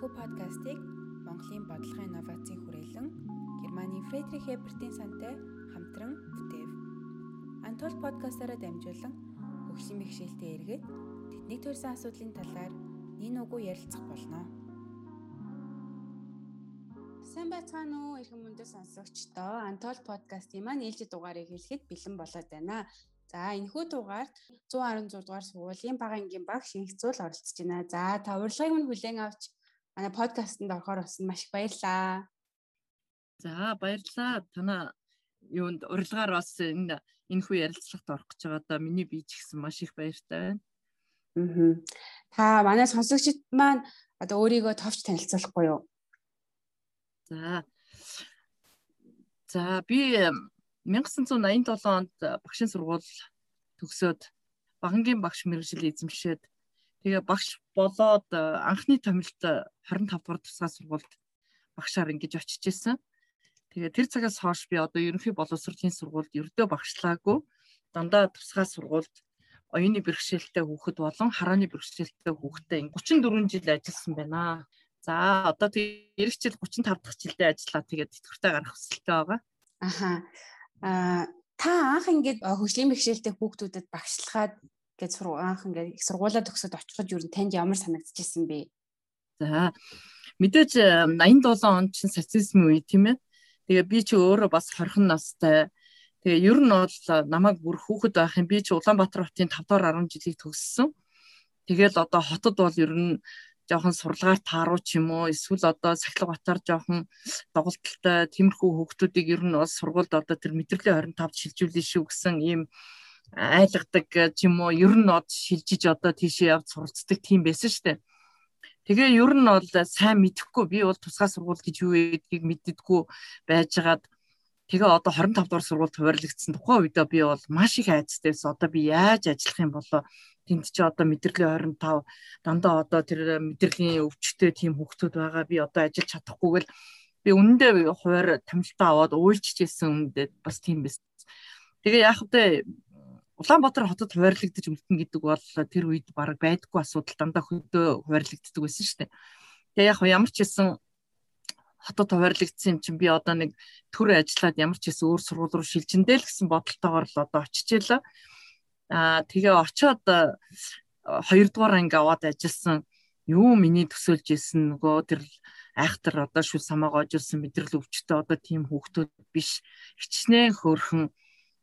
Энэхүү подкастыг Монголын бодлогын инновацийн хүрээлэн Германы Фредрих Эбертийн сантай хамтран бүтээв. Антол подкастаараа дамжуулан хөгжлийн бэхжилтэд эргээд тэдний төрсэн асуудлын талаар нин уггүй ярилцах болно. Сайн байцгаана уу эрхэм мөндөд сонсогчдоо. Антол подкастын маань ээлжид дугаарыг хэлэхэд бэлэн болоод байна. За энэхүү дугаард 116 дугаар сургуулийн бага ангийн баг шингэцүүл оролцож байна. За та урилгыг минь хүлээн авч манай подкастт орохоор болсон маш их баярлаа. За баярлалаа. Танаа юунд урилгаар бас энэ энэ хүү ярилцлагад орох гэж байгаа да миний бие ч гэсэн маш их баяртай байна. Аа. Та манай сонсогчид маань одоо өөрийгөө товч танилцуулахгүй юу? За. За би 1987 онд багшийн сургууль төгсөөд багангийн багш мэрэгжил эзэмшээд тэгээ багш болоод анхны томилт 25 дугаар тусгай сургуульд багшаар ингэж очиж исэн. Тэгээ тэр цагаас хойш би одоо ерөнхий боловсролын сургуульд ердөө багшлаагүй дандаа тусгай сургуульд оюуны бэрхшээлтэй хүүхэд болон харааны бэрхшээлтэй хүүхэдтэй 34 жил ажилласан байна. За одоо тэг эх жил 35 дахь жилдээ ажиллаа тэгээд тэтгэвртэй гарах хүсэлтэй байгаа. Аха. Аа та анх ингээд хөгжлийн бэрхшээлтэй хүүхдүүдэд багшлахад гэж анх ингээд их сургуулаа төгсөд очиход юу танд ямар санагдчихсэн бэ? За мэдээж 87 онд чинь социализм үе тийм ээ. Тэгээ би чи өөрөө бас хорхон настай. Тэгээ ер нь бол намайг бүр хүүхэд байх юм. Би чи Улаанбаатар хотын 5 дахь 10 жилийг төгссөн. Тэгэл одоо хотод бол ер нь жоохон сурлагаар тааруу ч юм уу эсвэл одоо сахилга батар жоохон доголдолтой тиймэрхүү хүүхдүүдийг ер нь бас сургуульд одоо тэр мэдрэлийн 25-д шилжүүлнэ шүү гэсэн ийм айлгадаг ч юм уу ер нь од шилжиж одоо тийшээ явж суралцдаг тийм байсан шүү дээ. Тэгээ ер нь бол сайн мэдэхгүй би бол тусгай сургууль гэж юу гэдгийг мэддэггүй байжгаад тэгээ одоо 25 дугаар сургуульд хуваарлагдсан тухайн үедээ би бол маш их айцтайсэн. Одоо би яаж ажиллах юм болоо тэнд чи одоо мэдрэлийн 25 дандаа одоо тэр мэдрэлийн өвчтөе тийм хүүхдүүд байгаа би одоо ажиллаж чадахгүйгээл би үнэндээ хуваар тамилтаа аваад уйлчижсэн үнэндээ бас тийм байсан. Тэгээ яг хөтэ Улаанбаатар хотод хуваарлагдаж үлдэн гэдэг бол тэр үед баг байдаггүй асуудал дандаа хөдөө хуваарлагддаг байсан шүү дээ. Тэгээ яг ямар ч хэлсэн хотод хуваарлагдсан юм чинь би одоо нэг төр ажиллаад ямар ч хэлсэн өөр сургууль руу шилжиндэл гэсэн бодолтойгоор л одоо очижээ л. Аа тэгээ очоод хоёрдугаар анги аваад ажилласан. Юу миний төсөөлж исэн нөгөө тэр айхтар одоо шүл самаагаа ожилсан мэдрэл өвчтөе одоо тийм хүүхдүүд биш. Хичнээн хөөрхөн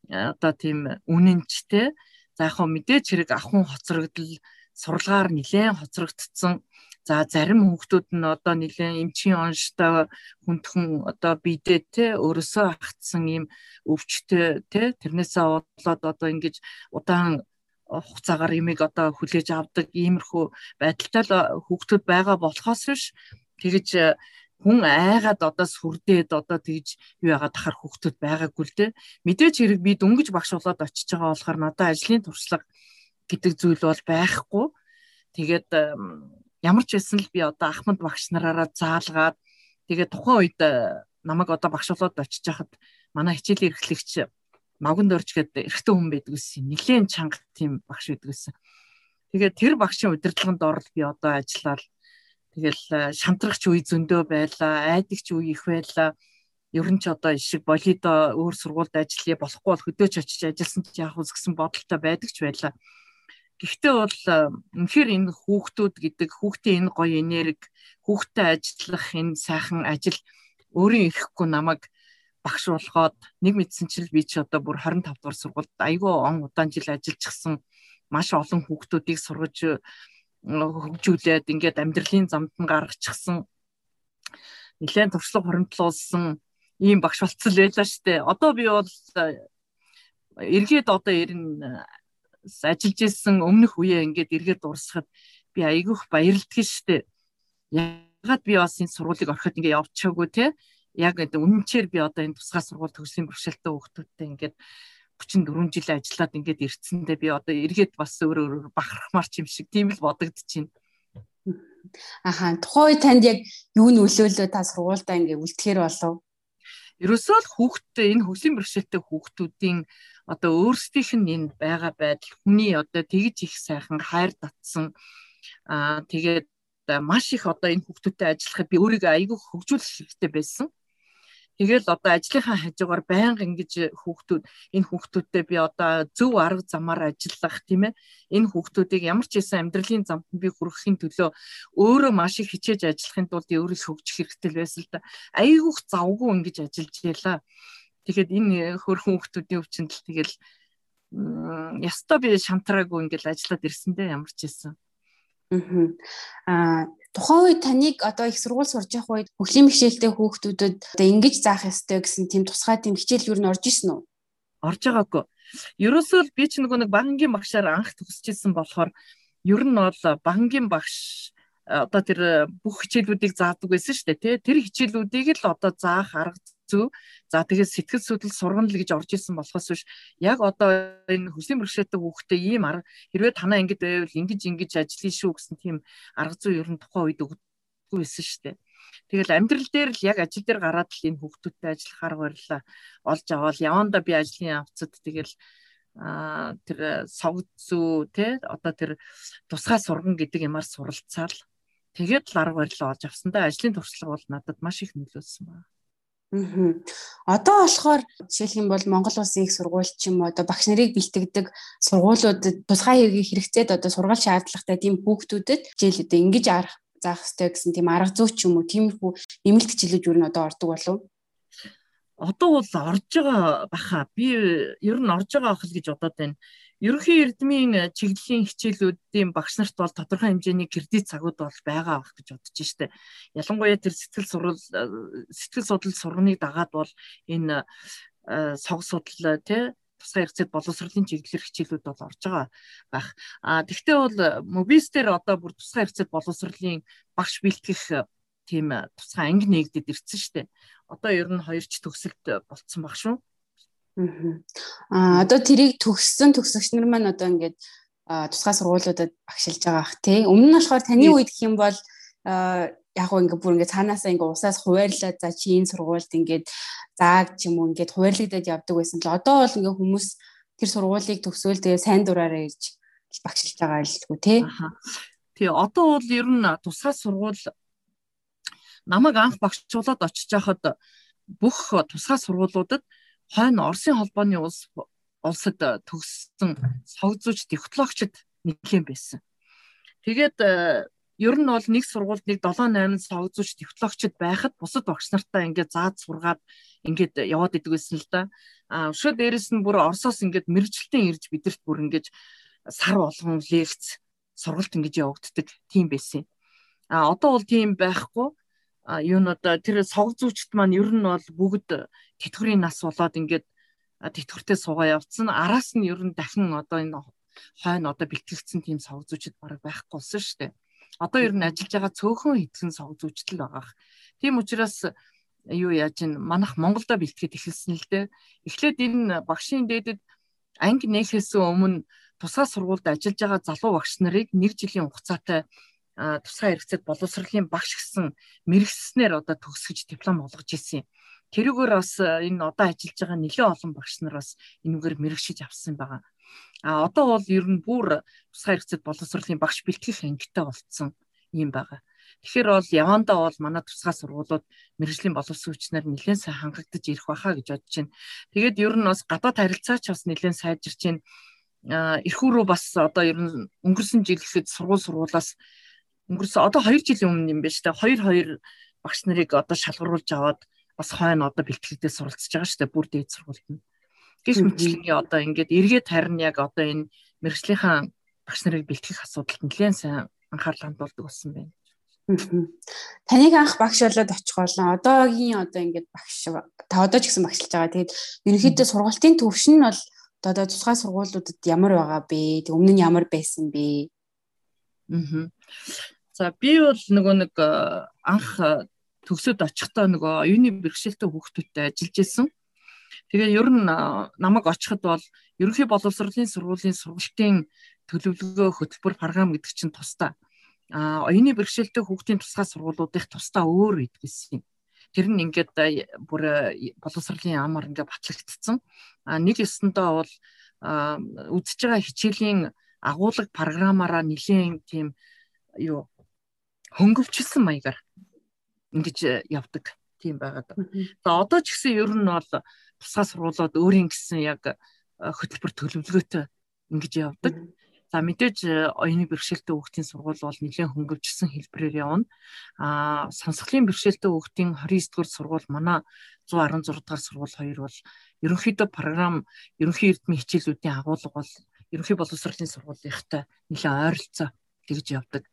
одоо тийм үнэнчтэй за яг хөө мэдээч хэрэг ахын хоцрогдол сурлагаар нилээн хоцрогдсон. За зарим хүүхдүүд нь одоо нэлээд эмчийн онштой хүндхэн одоо бидээ те өрөөсөө агтсан ийм өвчтөе те тэрнээсээ болоод одоо ингэж удаан хугацаагаар имийг одоо хүлээж авдаг иймэрхүү байдалтай л хүүхдүүд байгаа болохоос биш. Тэгэж хүн айгаад одоо сүрдээд одоо тэгж юу яагаад тахар хүүхдүүд байгаагүй л дээ мэдээч хэрэг би дөнгөж багш болоод очиж байгаа болохоор надад ажлын туршлага гэдэг зүйл бол байхгүй тэгээд ямар ч байсан л би одоо Ахмад багш нараараа заалгаад тэгээ тухайн үед э, намайг одоо багш болоод очиж хахад манай хичээлийн эрхлэгч Маганд орж гээд эрэгтэй хүн байдаг гэсэн. Нилээн чанга тийм багш байдаг гэсэн. Тэгээд тэр багшийн удирдлаганд орол би одоо ажиллаад тэгэл э, шамтрагч үе зөндөө байлаа, айдагч үе их байлаа. Ер нь ч одоо ишиг болидо өөр сургуульд ажиллая болохгүй бол хөдөөч очиж ажилласан ч яах вэ гэсэн бодолтой байдаг ч байлаа. Гэхдээ бол үнэхээр энэ хүүхдүүд гэдэг хүүхдийн энэ гоё энерги, хүүхдтэй ажиллах энэ сайхан ажил өөрийн ирэхгүй намайг багш болгоод нэг мэдсэн чил би ч одоо бүр 25 дугаар сургуульд айгүй он удаан жил ажиллажсэн маш олон хүүхдүүдийг сургаж хөгжүүлээд ингээд амьдралын замд нь гаргачихсан нэлээд туршлага хоримтлуулсан ийм багш болцсон байлаа штэ. Одоо би бол эргээд одоо ерэн ажиллаж исэн өмнөх үеэ ингээд эргээд дуусгахад би айгүйх баярлдаг штеп. Ягаад би бас энэ сургуулийг ороход ингээд явчихаагүй те. Яг үнэнчээр би одоо энэ тусгай сургууль төгслийн бэрхшээлтэй хүүхдүүдтэй ингээд 34 жил ажиллаад ингээд ирцэндээ би одоо эргээд бас өөр өөр бахархмаар ч юм шиг тийм л бодогдчихэв. Аха тухайн танд яг юу нь өлөөлөө та сургуультай ингээд үлдэхэр болов? Ерөөсөө л хүүхдтэй энэ хөгжлийн бэрхшээлтэй хүүхдүүдийн одоо өөрсдийнх нь энэ байгаа байдал хүний одоо тэгж их сайхан хайр татсан аа тэгээд маш их одоо энэ хүүхдүүдтэй ажиллахад би өөрийгөө айгүй хөгжүүлэх хэрэгтэй байсан. Тэгэл одоо ажлынхаа хажуугаар байнга ингэж хүүхдүүд энэ хүүхдүүдтэй би одоо зөв арга замаар ажиллах тийм ээ. Энэ хүүхдүүдийг ямар ч хэсэн амьдралын замд би хүрэхин төлөө өөрөө маш их хичээж ажиллахын тулд өөрөө хөгжих хэрэгтэй байсан л да. Айгүйх завгүй ингэж ажиллаж ялаа. Тэгэхэд энэ хөрхөн хүүхдүүдийн өвчнөд тэгэл ястаа би шантраагүй ингээл ажиллаад ирсэн дээ ямар ч хэсэн. Аа тухайн үед таныг одоо их сургууль сурж явах үед хөглийн бишэлтэй хүүхдүүдэд одоо ингэж заах ёстой гэсэн тийм тусгай тийм хичээл юу н орж исэн үү? Орж байгаагүй. Ерөөсөө би ч нөгөө нэг банкгийн багшаар анх төгсөжсэн болохоор ер нь бол банкгийн багш одоо тэр бүх хичээлүүдийг заадаг байсан шүү дээ тий. Тэр хичээлүүдийг л одоо заах арга зүй. За тэгээд сэтгэл судлал сургана л гэж орж исэн болохоос биш яг одоо энэ хөслийн бэрхшээлтэй хүүхдээ ийм арга хэрвээ танаа ингэж байвал ингэж ингэж ажиллая шүү гэсэн тийм арга зүй ер нь тухайн үед өгдөггүй байсан шүү дээ. Тэгэл амьдрал дээр л яг ажил дээр гараад л энэ хүүхдүүдтэй ажиллах арга барилаа олж аваад яванда би ажлын авцад тэгэл а тэр согд зүү те одоо тэр тусгай сурган гэдэг юмар суралцаал тэгээд л арга барилаа олж авсандаа ажлын туршлага бол надад маш их нөлөөлсөн байна. Аа. Одоо болохоор жишээлх юм бол Монгол улсын их сургууль ч юм уу одоо багш нарыг бэлтгэдэг сургуулиудад тусгай хэргийг хэрэгцээд одоо сургаал шаардлагатай тийм хүүхдүүдэд хичээл одоо ингэж арах заах хэрэгтэй гэсэн тийм арга зүй ч юм уу тиймэрхүү нэмэлт хичээлүүд юу н одоо ордог болов одоо бол орж байгаа баха би ер нь орж байгаа ах л гэж бодоод байна ерөнхий эрдмийн э, чиглэлийн хичээлүүдийн багш нарт бол тодорхой хэмжээний кредит цагууд бол байгаа байх гэж бодож штэ. Ялангуяа тэр сэтгэл сурвал э, сэтгэл судлал сургамыг дагаад бол энэ э, сог судлал тий тусгай хэрэгцээд боловсролын чиглэлээр хичээлүүд бол орж байгаа байх. А тэгвэл бол мобистер одоо бүр тусгай хэрэгцээд боловсролын багш бэлтгэх тийм тусгай анги нэгдэд ирсэн штэ. Одоо ер нь хоёр ч төгсөлт болцсон баг шүү. Аа одоо тэрийг төгссөн төгсөгч нар маань одоо ингээд тусгай сургуулиудад багшилж байгаа ах тий. Өмнө нь болохоор таны үед гэх юм бол яг гоо ингээд бүр ингээд цаанаасаа ингээд усаас хуваарлаад за чи энэ сургуульд ингээд зааг ч юм уу ингээд хуваарлагдаад явдаг байсан л одоо бол ингээд хүмүүс тэр сургуулийг төгсөөл тэгээ сайн дураараа ирж багшилж байгаа л гүү тий. Тий одоо бол ер нь тусгай сургууль намайг анх багшуулаад очиж хахад бүх тусгай сургуулиудад хойно Оросын холбооны улс улсад э, төгссөн согзууч технологичд нэгэн байсан. Тэгээд э, ер нь бол нэг сургуульд нэг 7 8 согзууч технологичд байхад бусад багш нартаа ингээд заад сургаад ингээд яваад идэг байсан л да. А өшөө дээрэс нь бүр Оросоос ингээд мэрэгчлэн ирж бидэрт бүр ингээд сар болгон лекц сургалт ингэж явагддаг тийм байсан. А одоо бол тийм байхгүй юунууд тэр сог зүүчт маань ер нь бол бүгд тэтгэврийн нас болоод ингээд тэтгэвртэй суугаа явцсан. Араас нь ер нь дахин одоо энэ хойно одоо бэлтгэгдсэн тийм сог зүүчд бараг байхгүй болсон шүү дээ. Одоо ер нь ажиллаж байгаа цөөхөн хэдхэн сог зүүчтэл байгаах. Тийм учраас юу яаж ин манах Монголдо бэлтгээд эхэлсэн л дээ. Эхлээд энэ багшийн дээдэд анги нээхээс өмнө тусгай сургуульд ажиллаж байгаа залуу багш нарыг нэг жилийн хугацаатай тусгай хэрэгцээд боловсролын багш гэсэн мэрэгснээр одоо төгсгөж диплом олгож ирсэн юм. Тэрүүгээр бас энэ одоо ажиллаж байгаа нэлээд олон багш нар бас энүүгээр мэрэгшиж авсан байгаа. А одоо бол ер нь бүр тусгай хэрэгцээд боловсролын багш бэлтгэх ангитай болцсон юм байгаа. Тэгэхээр бол явандаа бол манай тусгай сургуулиуд мэрэгжлийн боловсруулагчнаар нэлээд сайн хангагдаж ирэх байхаа гэж бодож байна. Тэгээд ер нь бас гадаад харилцаач бас нэлээд сайжирч байна. Ирхүү рүү бас одоо ер нь өнгөрсөн жил гэхэд сургууль сургуулаас өнгөрсөн одоо 2 жилийн өмнө юм байна шүү дээ. 2 2 багш нарыг одоо шалгаруулж аваад бас хойно одоо бэлтгэлдээ суралцж байгаа шүү дээ. Бүр дээд сургуульд нь. Гэх мэтлэгийн одоо ингээд эргээд харин яг одоо энэ мэрэгжлийнхаа багш нарыг бэлтгэх асуудалд нэлээд сайн анхаарал хандуулдаг болсон байна. Таныг анх багш болоод очих болон одоогийн одоо ингээд багш та одоо ч гэсэн багшлж байгаа. Тэгээд ерөнхийдөө сургалтын төвшин нь бол одоо тусгай сургуулиудад ямар байгаа бэ? Тэг өмнө нь ямар байсан бэ? Аа. За би бол нөгөө нэг э, анх төгсөд очихдоо нөгөө оюуны бэрхшээлтэй хүүхдүүдтэй ажиллаж исэн. Тэгээ ер нь намайг очиход бол ерөнхий боловсролын сургуулийн сургалтын төлөвлөгөө хөтөлбөр програм гэдэг чинь тусдаа а оюуны бэрхшээлтэй хүүхдийн тусгай сургуулиудын тусдаа өөр идэгсэн юм. Тэр нь ингээд бүр боловсролын амар ингээд батлагдсан. А нэг ёсондоо бол үзэж байгаа хичээлийн агуулга програмаараа нэлийн тийм юу хөнгөвчлсөн маягаар ингэж явдаг тийм байгаад. За одоо ч гэсэн ер нь бол тусгай сургуулиуд өөрийн гэсэн яг хөтөлбөр төлөвлөгөөтэй ингэж явдаг. За мэдээж оюуны бэрхшээлтэй хүүхдийн сургууль бол нэлээд хөнгөвжсөн хэлбэрээр явна. Аа сонсголын бэрхшээлтэй хүүхдийн 29 дугаар сургууль манай 116 дугаар сургууль хоёр бол ерөнхийдөө програм ерөнхий эрдмийн хичээлүүдийн агуулга бол ерөнхий боловсролын сургуулийнхтай нэлээд ойролцоо тэгж явдаг.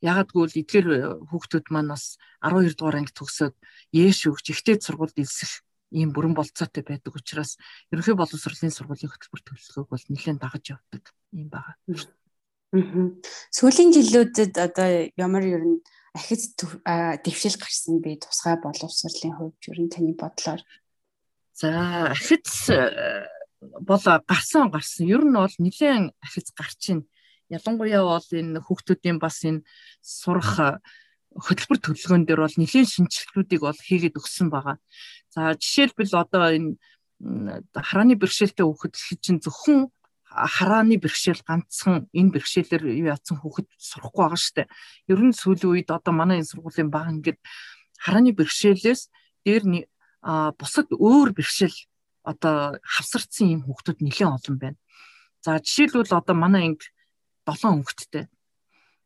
Ягаад гэвэл эдгээр хүүхдүүд маань бас 12 дугаар анги төгсөөд ээш өгч ихтэй сургуульд элсэх ийм бүрэн болцоотой байдаг учраас ерөнхий боловсролын сургуулийн хөтөлбөр төлөвлөгөөг бол нэлээд дагаж явдаг юм байна. Сүүлийн жилүүдэд одоо ямар ер нь ахиц дэвшил гарсан би тусгай боловсролын хувьд ер нь таны бодлоор За ахиц э, бол гарсан гарсан. Ер нь бол нэлээд ахиц гарч ийн. Ялангуяа бол энэ хүүхдүүдийн бас энэ сурах хөтөлбөр төлөвлөгөөн дээр бол нэлээд шинжилгээнүүдийг бол хийгээд өгсөн байгаа. За жишээлбэл одоо энэ харааны бэрхшээлтэй хүүхэд чинь зөвхөн харааны бэрхшээл ганцхан энэ бэрхшээлээр юу яатсан хүүхэд сурахгүй байгаа штэ. Ер нь сүүлийн үед одоо манай энэ сургуулийн баг ингээд харааны бэрхшээлээс дээр бусад өөр бэрхшээл одоо хавсарцсан юм хүүхдүүд нэлээд олон байна. За жишээлбэл одоо манай анги 7 хүүхэдтэй.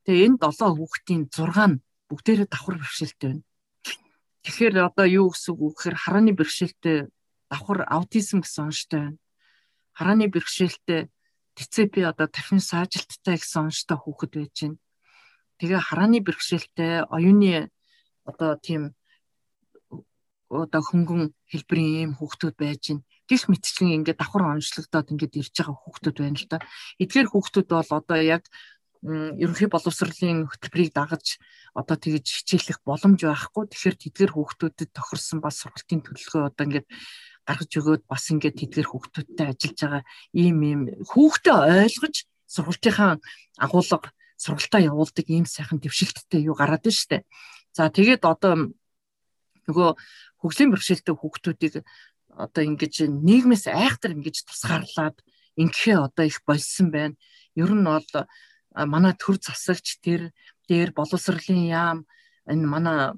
Тэгээ энэ 7 хүүхдийн 6 нь бүгдээрээ давхар бэрхшээлтэй байна. Тэгэхээр одоо юу гэсэн үг вэ гэхээр харааны бэрхшээлтэй давхар аутизм гэсэн онцтой байна. Харааны бэрхшээлтэй ТЦП одоо тархин саажилттай гэсэн онцтой хүүхэд байж байна. Тэгээ харааны бэрхшээлтэй оюуны одоо тийм одоо хөнгөн хэлбэрийн ийм хүүхдүүд байж байна. Гэх мэтчлэн ингээд давхар онцлогдоод ингээд ирж байгаа хүүхдүүд байна л да. Эдгээр хүүхдүүд бол одоо яг ерөнхий боловсролын хөтөлбөрийг дагаж одоо тэгж хичээлэх боломж байхгүй. Тэгэхээр тэдгэр хүүхдүүдэд тохирсон бас сургалтын төлөвлөгөө одоо ингээд гаргаж өгөөд бас ингээд тэдгэр хүүхдүүдтэй ажиллаж байгаа ийм ийм хүүхдээ ойлгож сургалтынхаа агуулга сургалтаа явуулдаг ийм сайхан дэвшилттэй юу гараад байна штэ. За тэгээд одоо нөгөө хөгжлийн бэрхшээлтэй хүүхдүүдийг одоо ингэж нийгмээс айхтар ингэж тусгаарлаад ингэхээ одоо их болсон байна. Ер нь бол манай төр засагч тэр дээр боловсролын яам энэ манай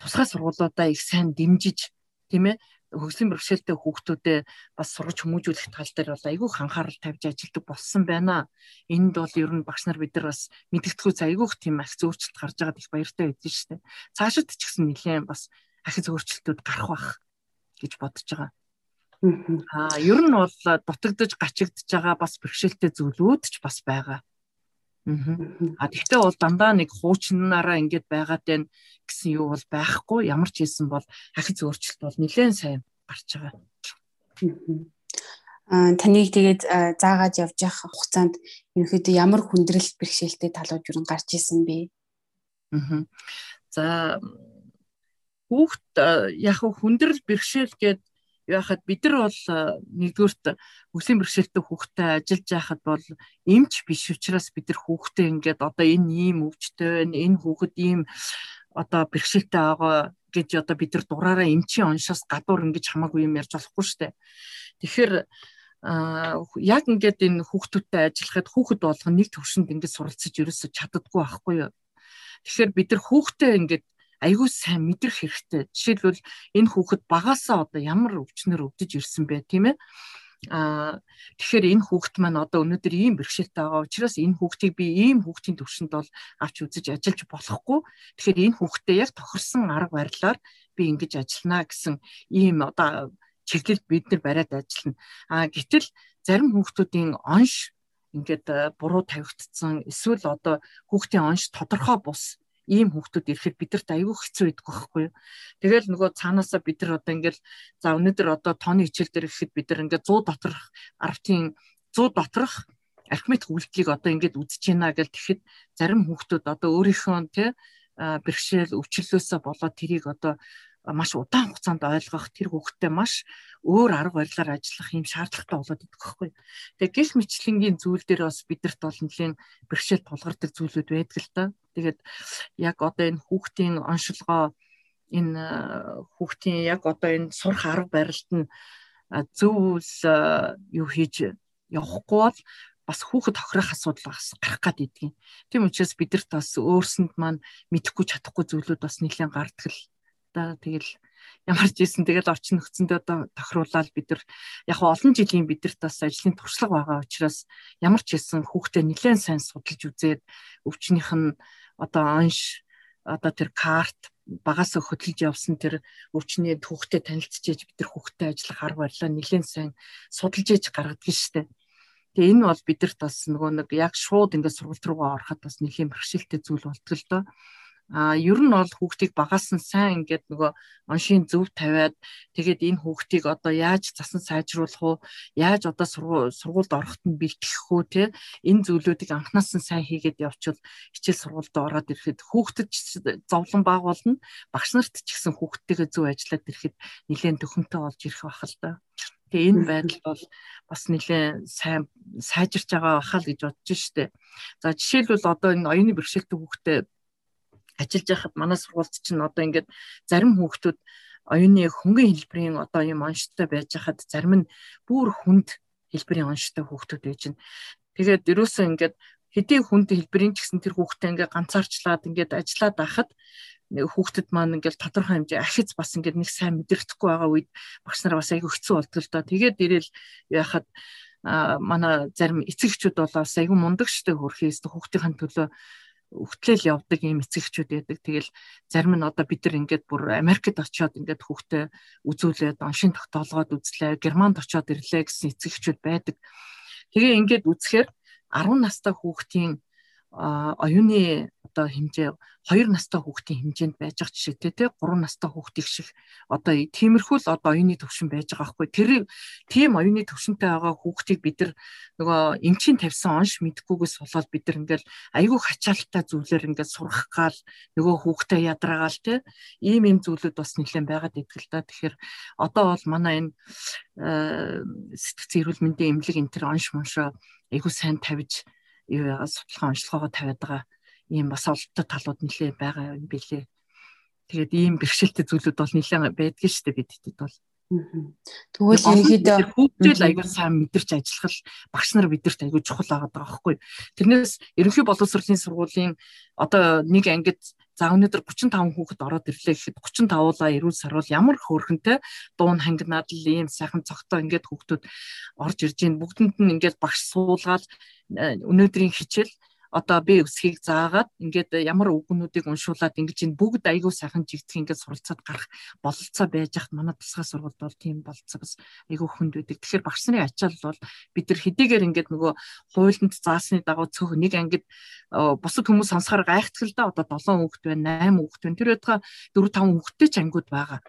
тусгай сургуулиудаа их сайн дэмжиж тийм ээ хөгжлийн бэрхшээлтэй хүүхдүүдэд бас сургаж хүмүүжүүлэх тал дээр бол айгүй анхаарал тавьж ажилладаг болсон байна. Энд бол ер нь багш нар бид нар бас мэдгэдэггүй айгүйх тийм ахиц өөрчлөлт гарч байгаад их баяртай байдсан шүү дээ. Цаашид ч гэсэн нэлээд бас ахиц өөрчлөлтүүд гарах бах гэж бодож байгаа. Аа ер нь бол дутагдж гачигдж байгаа бас бэрхшээлтэй зүйлүүд ч бас байгаа. А тэгтээ бол дандаа нэг хуучнараа ингэж байгаад байна гэсэн юу бол байхгүй. Ямар ч хэлсэн бол ахиц өөрчлөлт бол нэлээд сайн гарч байгаа. Аа таныг тэгээд заагаад явж явах хугацаанд ерөнхийдөө ямар хүндрэл бэрхшээлтэй талууд юу гарч исэн бэ? Аа. За хүүхд яг хүндрэл бэрхшээл гээд яхад бид нар бол нэгдүгürt өслийн бэрхшээлтэй хүүхдтэй ажиллаж байхад бол эмч биш учраас бид нар хүүхдээ ингээд одоо энэ ийм өвчтэй байна энэ хүүхэд ийм одоо бэрхшээлтэй байгаа гэж одоо бид нар дураараа эмчийн оншоос гадуур ингэж хамаагүй юм ярьж болохгүй дээ. Тэгэхээр а яг ингээд энэ хүүхдүүдтэй ажиллахад хүүхэд болгоно нэг төвшөнд ингээд суралцж ерөөсө чаддаггүй байхгүй юу. Тэгэхээр бид нар хүүхдээ ингээд айгүй сайн мэдрэх хэрэгтэй. Жишээлбэл энэ хүүхэд багасаа одоо ямар өвчнөр өвдөж ирсэн бэ тийм ээ? Аа тэгэхээр энэ хүүхэд маань одоо өнөөдөр ийм бэрхшээлтэй байгаа учраас энэ хүүхдийг би ийм хүүхдийн төвшөнд бол авч үзэж ажиллаж болохгүй. Тэгэхээр энэ хүүхдэд яг тохирсон арга барилаар би ингэж ажиллана гэсэн ийм одоо чиглэл бид нар бариад ажиллана. Аа гэтэл зарим хүүхдүүдийн онш ингээд буруу тавигдсан эсвэл одоо хүүхдийн онш тодорхой бус ийм хүүхдүүд ирэхэд бидэрт аюул хэцүү байдаг байхгүй юу. Тэгэл нөгөө цаанаасаа бид нар одоо ингээл за өнөөдөр одоо тооны хичээл дээр ирэхэд бид нар ингээд 100 доторх 10-ын 100 доторх архимед үйлдэлийг одоо ингээд үзэж байна гэл тэгэхэд зарим хүүхдүүд одоо өөрийнхөө тий бэрхшээл өвчлөлөөсөө болоод тэрийг одоо маш удаан хугацаанд ойлгох тэр хүүхдтэй маш өөр арга барилаар ажиллах юм шаардлагатай болоод идэх байхгүй. Тэгээ гих мэтлэнгийн зүйл дээр бас бидэрт бол нэлийн бэрхшээл тулгардаг зүйлүүд байдаг л та. Тэгээд яг одоо энэ хүүхдийн оншилгоо энэ хүүхдийн яг одоо энэ сурах арга барилд нь зөв юу хийж явахгүй бол бас хүүхэд хохирох асуудал бас гарах гад идэгин. Тийм учраас бидэрт бас өөрсөнд маань мэдэхгүй чадахгүй зүйлүүд бас нэлээд гардаг л да тэгэл ямар ч ийсэн тэгэл орчин нөхцөндөө тохируулаад бид нар яг олон жилийн бидэрт бас ажлын туршлага байгаа учраас ямар ч ийсэн хүүхдээ нэлээд сайн судалж үзээд өвчнөх нь одоо анш одоо тэр карт багаас хөдөлж явсан тэр өвчний түүхтэй танилцчихэж бид нар хүүхдэд ажиллах арга барилаа нэлээд сайн судалж ээж гаргадаг штеп. Тэгээ энэ бол бидэрт бас нөгөө нэг яг шууд ингээд сургалт руугаа ороход бас нэлээд бэрхшээлтэй зүйл болтгол доо а ер нь бол хүүхдийг багаас нь сайн ингээд нөгөө оншийн зөв тавиад тэгээд энэ хүүхдийг одоо яаж засан сайжруулах уу яаж одоо сургуульд ороход нь бэлтгэх үү те энэ зүйлүүдийг анханаас нь сайн хийгээд явчвал хичээл сургуульд ороод ирэхэд хүүхдэд зовлон баг болно багш нарт ч гэсэн хүүхдтэйгээ зөв ажиллаад ирэхэд нэлээд төхөнтэй болж ирэх байх л да. Тэгээ энэ байдал бол бас нэлээд сайн сайжирч байгаа бахал гэж бодож штэ. За жишээлбэл одоо энэ оюуны бэрхшээлтэй хүүхдээ ажиллаж байхад манай сургуульд чинь одоо ингээд зарим хүүхдүүд оюуны хөнгөн хэлбэрийн одоо юм онцтой байж хахад зарим нь бүр хүнд хэлбэрийн онцтой хүүхдүүд байж байна. Тэгээд ерөөсөө ингээд хэдийн хүнд хэлбэрийн ч гэсэн тэр хүүхдээ ингээд ганцаарчлаад ингээд ажиллаад байхад хүүхдэд маань ингээл тодорхой хэмжээ ахиц бас ингээд нэг сайн мэдрэхгүй байгаа үед багш нар бас айгүй хэцүү болдог л доо. Тэгээд ирээл яхад а манай зарим эцэгчүүд бол бас айгүй мундаг штэ хөрхөөс хүүхдийн төлөө өгтлөл явдаг ийм эцэгчүүд байдаг. Тэгэл зарим нь одоо бид нар ингээд бүр Америкт очиод ингээд хүүхдээ үзүүлээд оншин тогтоолгоод үзлээ. Германд очиод ирлээ гэсэн эцэгчүүд байдаг. Тэгээ ингээд үзэхээр 10 настай хүүхдийн оюуны одоо хэмжээ 2 настай хүүхдийн хэмжээнд байж байгаа жишээтэй те 3 настай хүүхдийг шиг одоо тиймэрхүү л одоо оюуны төвшин байж байгаа байхгүй тэр тийм оюуны төвшинтэй байгаа хүүхдийг бид нар нөгөө эмчийн тавьсан онш мэдгүйгээс болоод бид нар ингээл айгүй хачаалттай зүйлээр ингээд сурах гал нөгөө хүүхдээ ядраагаал те ийм ийм зүйлүүд бас нэлээд байгаад идэл та тэгэхээр одоо бол манай энэ сэтгцэн эрүүл мэндийн эмнэлэг энэ төр онш моншоо айгүй сайн тавьж юу яагаад судалгаа онцлогоогоо тавиад байгаа ийм бас олдтой талууд нэлээ байгаа юм билээ. Тэгээд ийм бэрхшээлтэй зүйлүүд бол нэлээ байдгийн шүү дээ бидэд бол. Тэгвэл ерөнхийдөө хүүхдэл аягүй сайн мэдэрч ажиллах багш нар бидэрт аягүй чухал байгаа байхгүй. Тэрнээс ерөнхий боловсролын сургуулийн одоо нэг ангид за өнөөдөр 35 хүүхэд ороод ирлээ гэхэд 35-уулаа эрүүл саруул ямар хөөрхөнтэй дуун хангинаад л ийм сайхан цогтой ингээд хүүхдүүд орж ирж байна. Бүгдэнд нь ингээд багш суулгаад э, өнөөдрийн хичээл одоо би өсхийг заагаад ингээд ямар үгнүүдийг уншуулад ингэж энэ бүгд айгүй сайхан жигдэх ингээд суралцаад гарах бололцоо байж хат манай тусгай сургуульд бол тийм бололцоо бас айгүй хүнд байдаг. Тэгэхээр багш нарын ачаал бол бид нар хэдийгээр ингээд нөгөө хуулинд заасны дагуу цөөх нэг ангид бусад хүмүүс сонсохоор гайхдаг л да одоо 7 хүүхэд байна 8 хүүхэд байна. Тэр байтугай 4 5 хүүхэдтэй ч ангууд байгаа.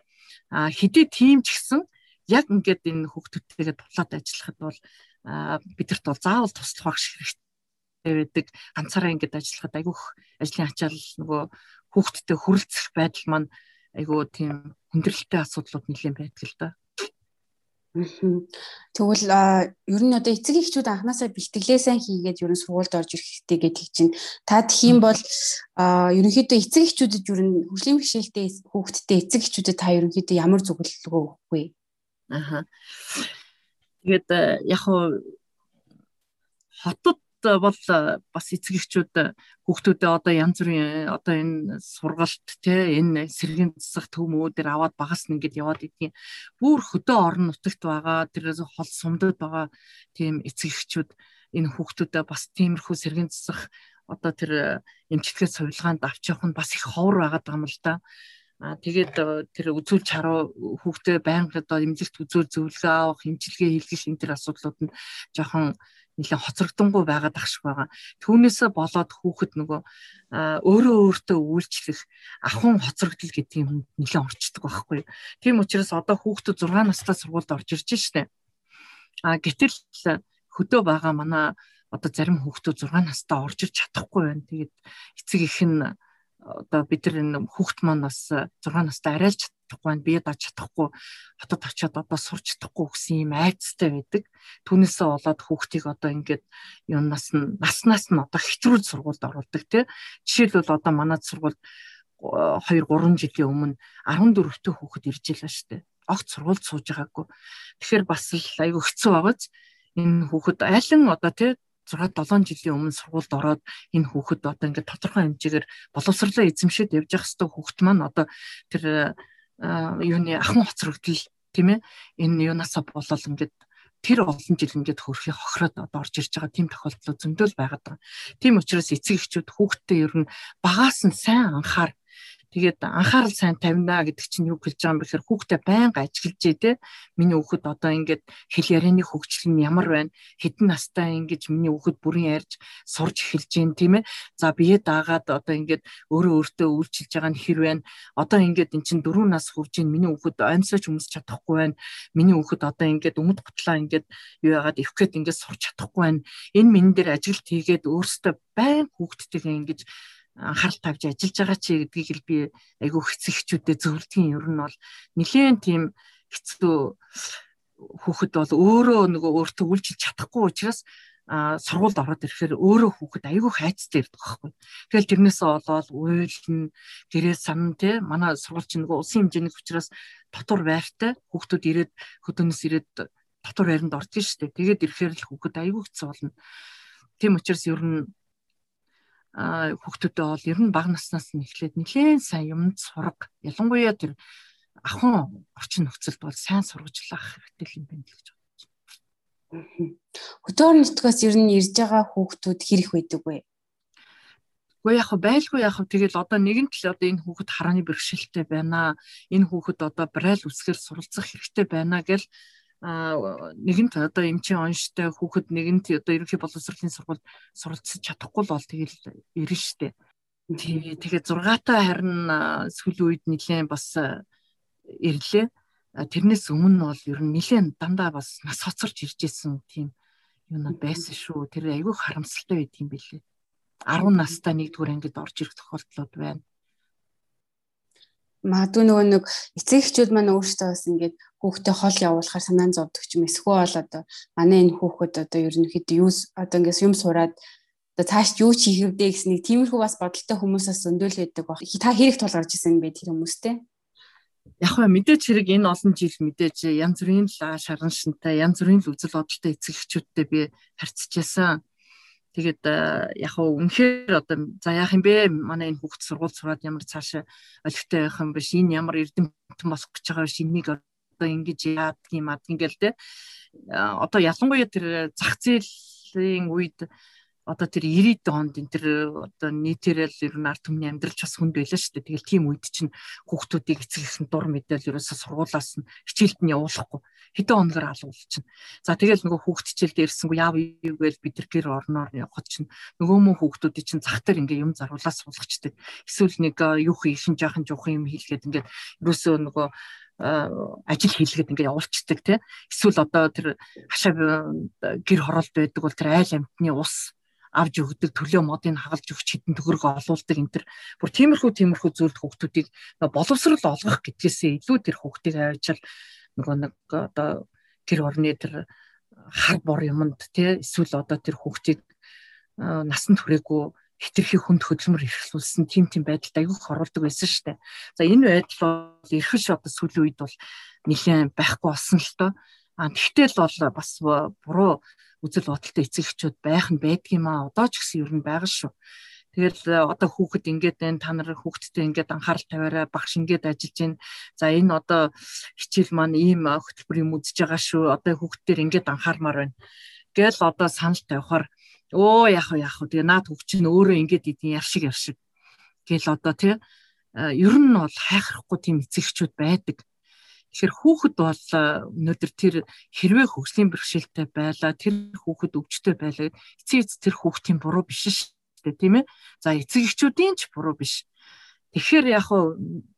А хэдий тийм ч гэсэн яг ингээд энэ хүүхдүүдтэйгээ тулаад ажиллахад бол бидэрт бол заавал туслах багш хэрэгтэй байдаг ганцаараа ингэж ажиллахад айгүйх ажлын ачаал нөгөө хүүхдтэй хүрэлцэх байдал маань айгүй тийм хүндрэлтэй асуудлууд нэлээд байдаг л да. Тэгвэл ер нь одоо эцэг эхчүүд анханасаа бэлтгэлээ сайн хийгээд ер нь сургуульд орж ирэх хэрэгтэй гэдэг чинь та тхиим бол ерөнхийдөө эцэг эхчүүдэд ер нь хөгжлийн бэрхшээлтэй хүүхдтэй эцэг эхчүүдэд та ерөнхийдөө ямар зөвлөгөө өгөх вэ? Аха. Тэгээд яг хуу хотод бол бас эцэг эхчүүд хүүхдүүдээ одоо янз бүрийн одоо энэ сургалт те энэ сэргийн засах төмүүдээр аваад багаас нь ингэж яваад идгийн бүр хөдөө орон нутагт байгаа тэрээс хол сумдад байгаа тийм эцэг эхчүүд энэ хүүхдүүдээ бас тиймэрхүү сэргийн засах одоо тэр эмчилгээ сувилгаанд авч явах нь бас их ховор байгаа юм л да. А тэгээд тэр үзүүл чаруу хүүхдээ байнга одоо эмзэгт үзүүл зөвлөгөө авах, эмчилгээ хийлгэх энэ төр асуудлууд нь жоохон нэлээд хоцрогдонгүй байгаад ах шиг байгаа. Түүнээсээ болоод хүүхэд нөгөө өөрөө өөртөө үйлчлэх ахын хоцрогдол гэдэг юм нэлээд орчдөг байхгүй. Тийм учраас одоо хүүхдүүд 6 настай сургуульд орж ирж штэ. А гэтэл хөдөө байгаа манай одоо зарим хүүхдүүд 6 настай орж ирж чадахгүй байна. Тэгээд эцэг их нь одоо бид нар хүүхд маань бас 6 настай арай л чадахгүй байна. Бие дааж чадахгүй хотод очиод одоо сурч чадахгүй гэсэн юм айцтай байдаг. Түүнээсээ болоод хүүхдийг одоо ингээд юунаас нь наснаас нь одоо хэтрүүл сургуульд оруулдаг тий. Жишээлбэл одоо манай сургуульд 2 3 жилийн өмнө 14 тө хүүхэд ирж илаа штэ. Огт сургуульд сууж байгаагүй. Тэгэхээр бас л айгүй хэцүү байгааз энэ хүүхэд айлан одоо тий 6 7 жилийн өмнө сургуульд ороод энэ хүүхэд одоо ингээд тодорхой хэмжээгээр боловсрлоо эзэмшээд явж явах хэвээр хүүхэд маань одоо тэр юуны ахын хоцрогдол тийм ээ энэ юунасаа болол ингээд тэр олон жил ингээд хөрхий хохироод одоо орж ирж байгаа тийм тохиолдол зөндөл байгаад байгаа. Тийм учраас эцэг эхчүүд хүүхдтэй ер нь багаас нь сайн анхаар Тэгээд анхаарал сайн тавина гэдэг чинь юу хэлж байгаа юм бэхээр хүүхдээ байнга ажиглаж те. Миний хүүхэд одоо ингээд хэл ярианы хөгжил нь ямар байна? Хэдэн настай ингэж миний хүүхэд бүрэн ярьж сурж эхэлж гин тийм ээ. За бие даагаад одоо ингээд өөрөө өөртөө үйлчилж байгаа нь хэр байна? Одоо ингээд эн чинь 4 нас хүрж гин миний хүүхэд ойнсооч өмсч чадахгүй байна. Миний хүүхэд одоо ингээд өмд готлаа ингээд юу яагаад эвхгээд ингээд сурч чадахгүй байна. Энэ минь дээр ажилт хийгээд өөртөө байн хүүхдтэйгээ ингэж анхаарал тавьж ажиллаж байгаа чи гэдгийг л би айгүй хэцэгчүүдэд зөвлөдгийн ер нь бол нэлээд тийм хэцүү хүүхэд бол өөрөө нөгөө өөртөө үйлчилж чадахгүй учраас а сургуульд ороод ирэхээр өөрөө хүүхэд айгүй хайцтай ирдэг байхгүй. Тэгэл тэрнээсээ олоод уйлна, гэрээ сан тий манай сургууль чинь нөгөө улсын хэмжээний учраас дотор байртай хүүхдүүд ирээд хөдөөнөөс ирээд дотор байранд орж штэ. Тэгээд ирэхээр л хүүхэд айгүй хэцүү болно. Тийм учраас ер нь хүүхдүүдэд бол ер нь бага наснаас нь эхлээд нэлээд сайн юмд сурга. Ялангуяа тэр ахын орчин нөхцөлд бол сайн сургажлах хэрэгтэй юм байна гэж бодож байна. Хөтөр нутгаас ер нь ирж байгаа хүүхдүүд хэрэг байдаг вэ? Гэхдээ яг байлгүй яг тэгэл одоо нэгэн тал одоо энэ хүүхэд харааны бэрхшээлтэй байна. Энэ хүүхэд одоо брайл үсгээр суралцах хэрэгтэй байна гэл нэгэнт одоо эмчийн онштой хүүхэд нэгэнт одоо ерөнхий боловсролын сургуульд суралцж чадахгүй л бол тэгэл ирнэ штэ. Тэгээ тэгээ 6 таа харин сүүлийн үед нэлээд бас ирлээ. Тэрнээс өмнө бол ер нь нэлээд дандаа бас нас хоцорч ирж исэн тийм юунаа байсан шүү. Тэр айгүй харамсалтай байт юм бэлээ. 10 настай нэгдүгээр ангид орж ирэх тохиолдлууд байна магадгүй нөгөө нэг эцэг эхчүүд маань өөрсдөө бас ингээд хүүхдээ хол явуулахаар санаан зовдөг юм эсвэл одоо манай энэ хүүхэд одоо ерөнхийдөө юу одоо ингээс юм сураад одоо цааш юу ч хийх вдэ гэсэн нэг тиймэрхүү бас бодолтой хүмүүсээс зөндөөл байдаг баг. Та хэрэг тулгарч исэн бэ тэр хүмүүстэй? Яг хөө мэдээч хэрэг энэ олон жил мэдээж янз бүрийн л шаран шинтэй янз бүрийн л үзэл бодолтой эцэг эхчүүдтэй би харьцчихсан. Тэгээд э, яг уу үнэхээр одоо за яах юм бэ? Манай энэ хүүхд сургууль сураад ямар цаашаа олигтой байх юм биш. Энэ ямар эрдэмтэн босох гэж байгаа биш. Энийг одоо ингэж яадаг юм ад ингээл те. Э, одоо ялангуяа тэр зах зээлийн үед одоо тэр 90-ад онд энэ тэр одоо нийтээрэл ер нь ард түмний амьдралч бас хүнд байлаа шүү дээ. Тэгэл тийм үед чинь хүүхдүүдийг эцэг ихэн дур мэдээл ерөөсө сургуулаас нь хичээлд нь явуулахгүй хэдэн хоногор алуулчихна. За тэгэл нөгөө хүүхд хичээлд ирсэнгүй яав юу гээл бид тэр гэр орноор явхад чинь нөгөө мөн хүүхдүүдийн чинь зах дээр ингээ юм заруулаад суулгачдаг. Эсвэл нэг юу хийхэн жаахан жуухан юм хийлгээд ингээ ерөөсөө нөгөө ажил хийлгээд ингээ явуулцдаг тий. Эсвэл одоо тэр хашаа гэр хороолт байдаг бол тэр айл амтны ус авж өгдөг төлөө модыг хагалж өгч хитэн төгрөг олуулдаг энэ төр бүр тиймэрхүү тиймэрхүү зүйлд хүүхдүүдийг боловсрол олгох гэдгээсээ илүү тэр хүүхдийг авчил нөгөө нэг одоо тэр орны тэр хар бор юмд тий эсвэл одоо тэр хүүхдийг насан туршаагүй хитрхи хүнд хөдөлмөр эрхлүүлсэн тим тим байдалд аягүйх оруулдаг байсан дээ. За энэ байдал бол эрхэш одоо сүүлийн үед бол нэлээд байхгүй болсон л доо. А тэгтэл бол бас буруу үзэл бодолтой эцэгчүүд байх нь байдгийм аа. Одоо ч гэсэн ер нь байгаа шүү. Тэгэл э, одоо хүүхэд ингээд байна та нар хүүхэдтэй ингээд анхаарал тавиараа багш ингээд ажиллаж байна. За энэ одоо хичээл маань ийм хөтөлбөр юм үзэж байгаа шүү. Одоо хүүхдтэр ингээд анхаармаар байна. Гэл одоо санал тавихаар өө яах вэ яах вэ тэгээ наад хүүхд чинь өөрөө ингээд идэн яршиг яршиг. Гэл одоо тий э, ер нь бол хайхрахгүй тийм эцэгчүүд байдаг. Тэгэхээр хүүхэд бол өнөөдөр тэр хэрвээ хөгжлийн бэрхшээлтэй байлаа тэр хүүхэд өвчтөй байлаа эцэг эц тэр хүүхдийн буруу биш шүү дээ тийм ээ. За эцэг эхчүүдийн ч буруу биш. Тэгэхээр яг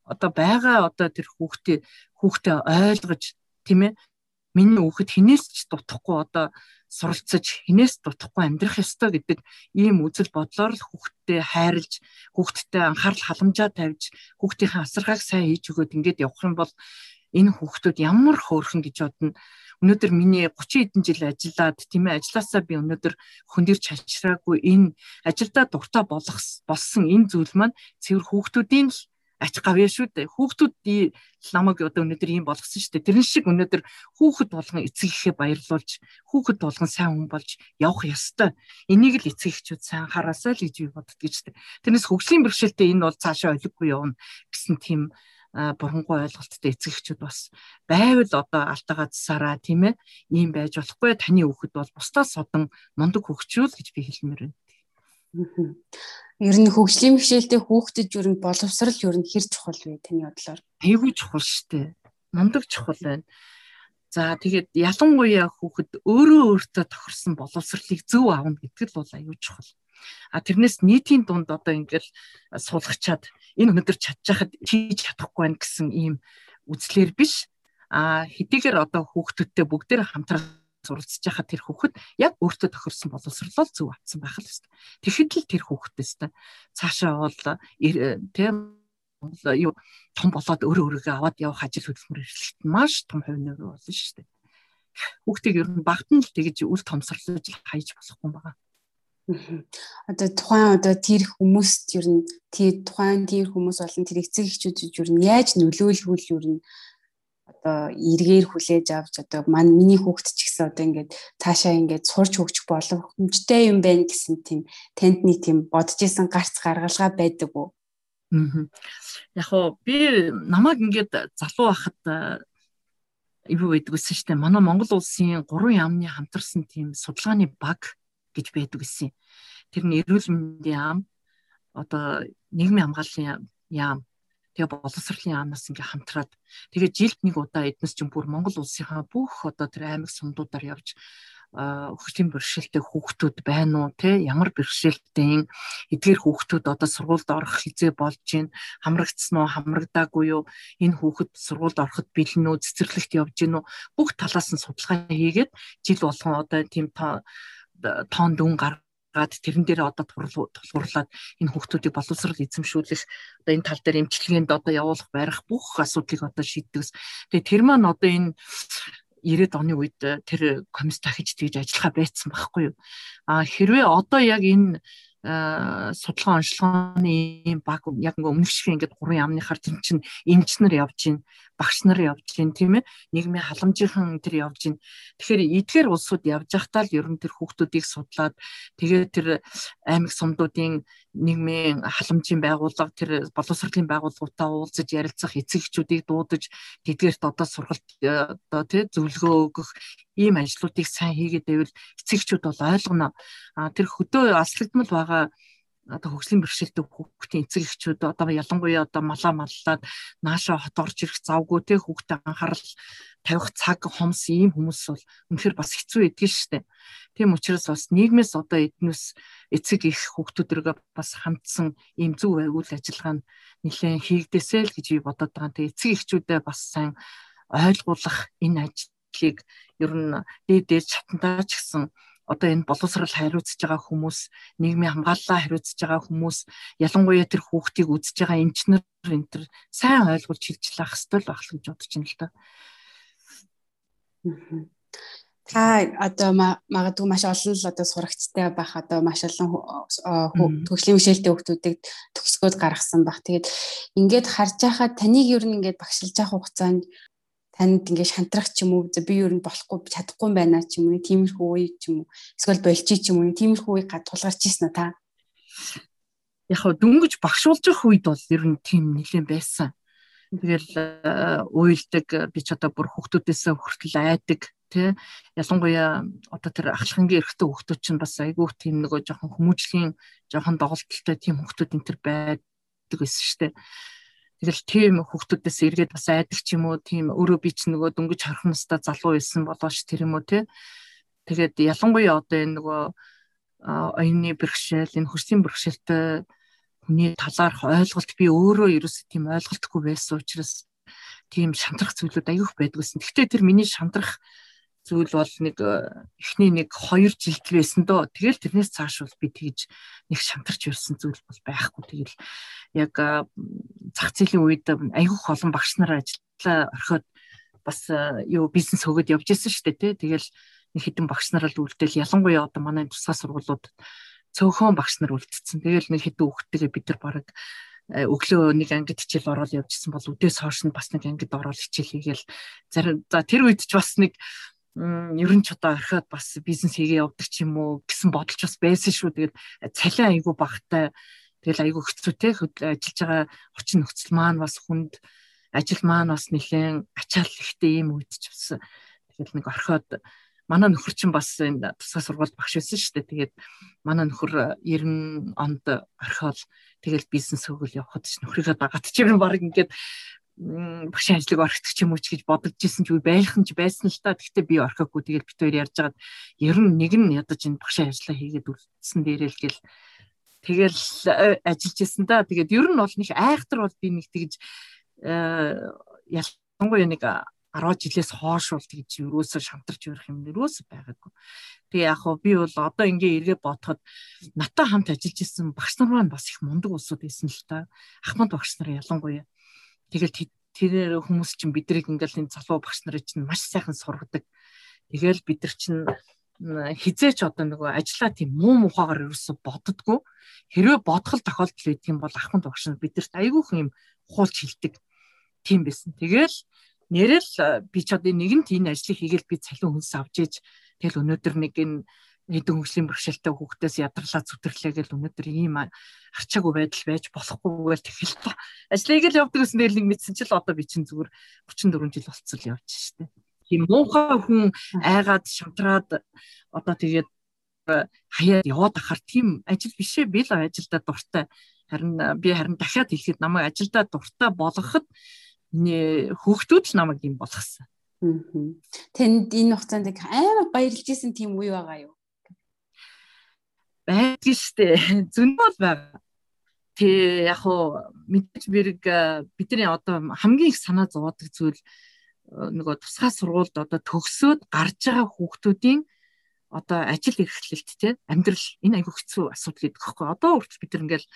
одоо байгаа одоо тэр хүүхдээ хүүхдээ ойлгож тийм ээ миний хүүхэд хинээс ч дутахгүй одоо суралцаж хинээс дутахгүй амьдрах ёстой гэдэг ийм үзэл бодлоор л хүүхдтэй хайрлж хүүхдтэй анхаарал халамжаа тавьж хүүхдийн асаргааг сайн хийж өгөөд ингээд явах юм бол энэ хүүхдүүд ямар хөөрхөн гэж бодно. Өнөөдөр миний 30 хэдэн жил ажиллаад тийм ээ ажилласаа би өнөөдөр хөндөрч хачраагүй энэ ажилдаа дуртай болох болсон энэ зүйл маань цэвэр хүүхдүүдийн л ач гавья шүү дээ. Хүүхдүүд намайг одоо өнөөдөр ийм болгосон шүү дээ. Тэрэн шиг өнөөдөр хүүхэд болгон эцэг ихээ баярлуулж, хүүхэд болгон сайн хүн болж явах ёстой. Энийг л эцэг эхчүүд сайн хараасаа л гэж би боддог гэж дээ. Тэрнээс хөгжлийн бэрхшээлтэй энэ бол цаашаа олиггүй явна гэсэн тийм бурангуй ойлголттой эцэг эхчүүд бас байвал одоо алтагаа засараа тийм ээ ийм байж болохгүй таны хүүхэд бол бусдаас содон мундаг хөгчүүл гэж би хэлмээр байна. Ер нь хөгжлийн бэрхшээлтэй хүүхдэд ер нь боловсрал ер нь хэр чухал вэ таны бодлоор? Айгүй чухал штэ. Мундаг чухал байна. За тэгээд ялангуяа хүүхэд өөрөө өөртөө тохирсон боловсролыг зөв аавна гэдэг л бол аюу чухал. А тэрнээс нийтийн дунд одоо ингээл суулгачаад энэ өнөдөр чадчихад хийж чадахгүй байх гэсэн ийм үзлэр биш. А хэдийгээр одоо хүүхдүүдтэй бүгдээр хамтран суралцж байхад тэр хүүхэд яг өөртөө тохирсон боловсролоо зөв авсан байх л хэвээр. Тэгэхэд л тэр хүүхэдтэй цаашаа бол тийм юу том болоод өөрөө өөрийгөө аваад явах ажил хөдөлмөр эрхлэлт маш том хувь нэмэр болно шүү дээ. Хүүхдийг ер нь багтан л тэгж үл томсорлож хайж болохгүй байгаа. Одоо тухайн одоо тэр хүмүүст ер нь тэр тухайн тэр хүмүүс болон тэр эцэг эхчүүд ер нь яаж нөлөөлвөл ер нь одоо эргээр хүлээж авч одоо мань миний хүүхэд ч гэсэн одоо ингээд цаашаа ингээд сурч хөгжих боломжтой юм байна гэсэн тийм танд нэг тийм бодож исэн гарц гаргалгаа байдаг уу? Аа. Яг уу би намайг ингээд залуу байхад ивүү байдаг гэсэн чинь манай Монгол улсын гурван яамны хамтарсан тийм судалгааны баг гэж байдаг гэсэн. Тэр нь эрүүл мэндийн яам одоо нийгмийн хамгааллын яам тэгээ боловсролын яамнаас ингээ хамтраад. Тэгээ жилд нэг удаа эднес чинь бүр Монгол улсынхаа бүх одоо тэр аймаг сумдуудаар явж хөгжлийн бэрхшээлтэй хүүхдүүд байна уу те ямар бэрхшээлтэй эдгээр хүүхдүүд одоо сургуульд орох хизээ болж гин хамрагдсан уу хамрагдаагүй юу? Энэ хүүхэд сургуульд ороход бэлэн үү? Цэцэрлэгт явж гин үү? Бүх талаас нь судалгаа хийгээд жил болгон одоо тийм тоон дүн гар гад тэрэн дээр одоо тулгуурлаад энэ хүүхдүүдийг боловсрал эзэмшүүлэх одоо энэ тал дээр эмчилгээнд одоо явуулах барих бүх асуудлыг одоо шийддэгс. Тэгээ тэр маань одоо энэ 90-ад оны үед тэр комисс дахиж тэгж ажиллахаа байцсан байхгүй юу. А хэрвээ одоо яг энэ судалгаа онцлогооны ийм баг яг ингээ өмнөх шиг ингээд гурван яамныхаар тийм чинь эмч нар явж гин багш нар явж гин тийм ээ нийгмийн халамжийнхан тэр явж гин тэгэхээр эдгээр улсууд явж байхдаа л ер нь тэр хүүхдүүдийг судлаад тэгээд тэр аймаг сумдуудын нийгмийн халамжийн байгууллага тэр боловсролын байгууллагуудаа уулзаж ярилцах эцэгчүүдийг дуудаж тэдгээрт одоо сургалт одоо тий зөвлөгөө өгөх ийм ажлуудыг сайн хийгээд байвал эцэгчүүд бол ойлгоно. Тэр хөдөө аслагдмал байгаа одоо хөгжлийн бэрхшээлтэй хүүхдийн эцэг эхчүүд одоо ялангуяа одоо малаа маллаад нааша хот орж ирэх завгүй те хүүхдэд анхаарал тавих цаг хомс ийм хүмүүс бол үнэхээр бас хэцүү эдгэн штэ. Тийм учраас бас нийгмээс одоо эднээс эцэг их хүүхдүүдэргээ бас хамтсан ийм зөв байгуул ажиллагаа нь нэлээд хийгдээсэй л гэж би бодоод байгаа. Тэгээ эцэг эхчүүдээ бас сайн ойлгуулах энэ ажлыг ер нь дээд дээд чатандаа ч гэсэн одоо энэ боловсрал хариуцж байгаа хүмүүс, нийгмийн хамгааллаа хариуцж байгаа хүмүүс, ялангуяа тэр хүүхдийг үзэж байгаа эмчнэр энэ төр сайн ойлгуулж шилжлэх хэвээр байх л гэж бодож байна л да. Та одоо магадгүй маш олон л одоо сурагчтай байх одоо маш олон төгслийн бишэлтэй хүмүүсийг төгсгөөд гаргасан баг. Тэгээд ингээд харж байхад таныг ер нь ингээд багшилж явах хугацаанд танд ингээд шантрах ч юм уу би ер нь болохгүй чадахгүй байна ч юм уу тиймэрхүү үе ч юм уу эсвэл болчих ч юм уу тиймэрхүү үе тулгарч ирсэн та. Яг хөө дөнгөж багшуулж явах үед бол ер нь тийм нэлээд байсан. Тэгэл э, уйлдаг би ч одоо бүр хүүхдүүдээс хүртэл айдаг тий ялангуяа одоо тэр ахлахангийн эрэгтэй хүүхдүүд чинь бас айгүй тийм нөгөө жоохон хүмүүжлийн жоохон доголдолтой тийм хүүхдүүд энэ төр байдаг шүү дээ Тэгэл тийм хүүхдүүдээс эргээд бас айдаг ч юм уу тийм өөрөө би ч нөгөө дөнгөж харах настай залуу байсан болооч тэр юм уу те. Тэгээд ялангуяа одоо энэ нөгөө оюуны бэрхшээл энэ хөрсийн бэрхшээлтэй хүний талаарх ойлголт би өөрөө ерөөсөө тийм ойлголтгүй байсан учраас тийм шантрах зүйлүүд аявих байдгүйсэн. Гэхдээ тэр миний шантрах зүйл бол нэг э, эхний нэг 2 жилд байсан доо. Тэгэл тэрнээс цааш бол би тэгж нэг шантарч ирсэн зүйл бол байхгүй. Тэгэл яг э, зах зээлийн үед айгүйх олон багш нар ажиллаа орхиод бас э, юу бизнес хөгöd явж исэн шүү дээ тий. Тэгэл нэг хэдэн багш нар л үлдээл ялангуяа одоо манай тусгай сургуулиуд цөөхөн багш нар үлдсэн. Тэгэл нэг хэдэн хүүхдтэйгээ бид нар баг өглөө нэг ангид хичээл ороод явжсэн бол өдөөс хойш нь бас нэг ангид ороод хичээл хийгээл зарим за тэр үед ч бас нэг ерөн ч одоо орхиод бас бизнес хийгээ явдаг ч юм уу гэсэн бодолч бас байсан шүү. Тэгээд цалин айгу багтай тэгэл айгу хэцүүтэй ажиллаж байгаа орчин нөхцөл маань бас хүнд ажил маань бас нэлээд ачаал ихтэй юм үед ч бас тэгэл нэг орхиод манай нөхөр чинь бас энэ тусгай сургууль багш байсан шүү дээ. Тэгээд манай нөхөр 90 онд орхиол тэгэл бизнес хөгөл явхад ч нөхрийгээ дагаад ч юм баг ингээд багш ажлыг орхидог ч юм уу ч гэж бодож исэн ч үе байхын ч байсан л та. Гэхдээ би орхихгүй тэгэл бит хоёр ярьж хагаад ер нь нэг нь ядаж энэ багш ажлаа хийгээд үлдсэн дээрээ л гэл тэгэл э, ажиллаж исэн та. Тэгээд ер нь бол нэг айхтар бол би нэг тэгж э, ялангуяа нэг 10 жилээс хойш бол тэгж юусоо шамтарч өрөх юм юус байгаагүй. Тэгээ яг хоо би бол одоо ингээ эргээ бодоход натаа хамт ажиллаж исэн багш нар маань бас их мундаг улсууд байсан л та. Ахмад багш нар ялангуяа. Тэгэл тэрээр хүмүүс чинь бидрийг ингээл энэ залуу багш нарын чинь маш сайхан сургадаг. Тэгэл бид нар чинь хизээч одоо нөгөө ажиллаа тийм муу мухагаар ерөөсө боддгоо хэрвээ бодгол тохиолдол үйдэг юм бол ахмад багш нар бидэрт айгүйх юм хуулж хилдэг тийм байсан. Тэгэл нэрэл би ч одоо нэгэнт энэ ажлыг хийгээл би цалин хүнс авч ээж тэгэл өнөөдөр нэг энэ хэдэн хөгжлийн бэрхшээлтэй хүүхдээс ядарлаа зүтгэрлээ гэл өнөөдөр ийм арчаагүй байдал байж болохгүй гэж тэгэл та ажлыг л явдаг гэсэн дээр нэг мэдсэн чил одоо би чинь зүгээр 34 жил болцсон л явж штэ. Тийм муухай хүн айгаад шамтраад одоо тэгээд хаяад яваад ахаар тийм ажил бишээ би л ажилдаа дуртай. Харин би харин дахиад хэлэхэд намайг ажилдаа дуртай болгоход хүүхдүүд л намайг юм болгосон. Тэнд энэ хугацаанд амар баярлж исэн тийм үе байгаа юу? Байдаг штэ. Зүн бол байгаа. Тэ яг хуу мэдээж бэрэг бидний одоо хамгийн их санаа зовоодаг зүйл нөгөө тусгай сургуульд одоо төгсөөд гарч байгаа хүүхдүүдийн одоо ажил эрхлэлт те амьдрал энэ айгүй хэцүү асуудал гэдэг хэвхэв. Одоо үргэлж бид ингээл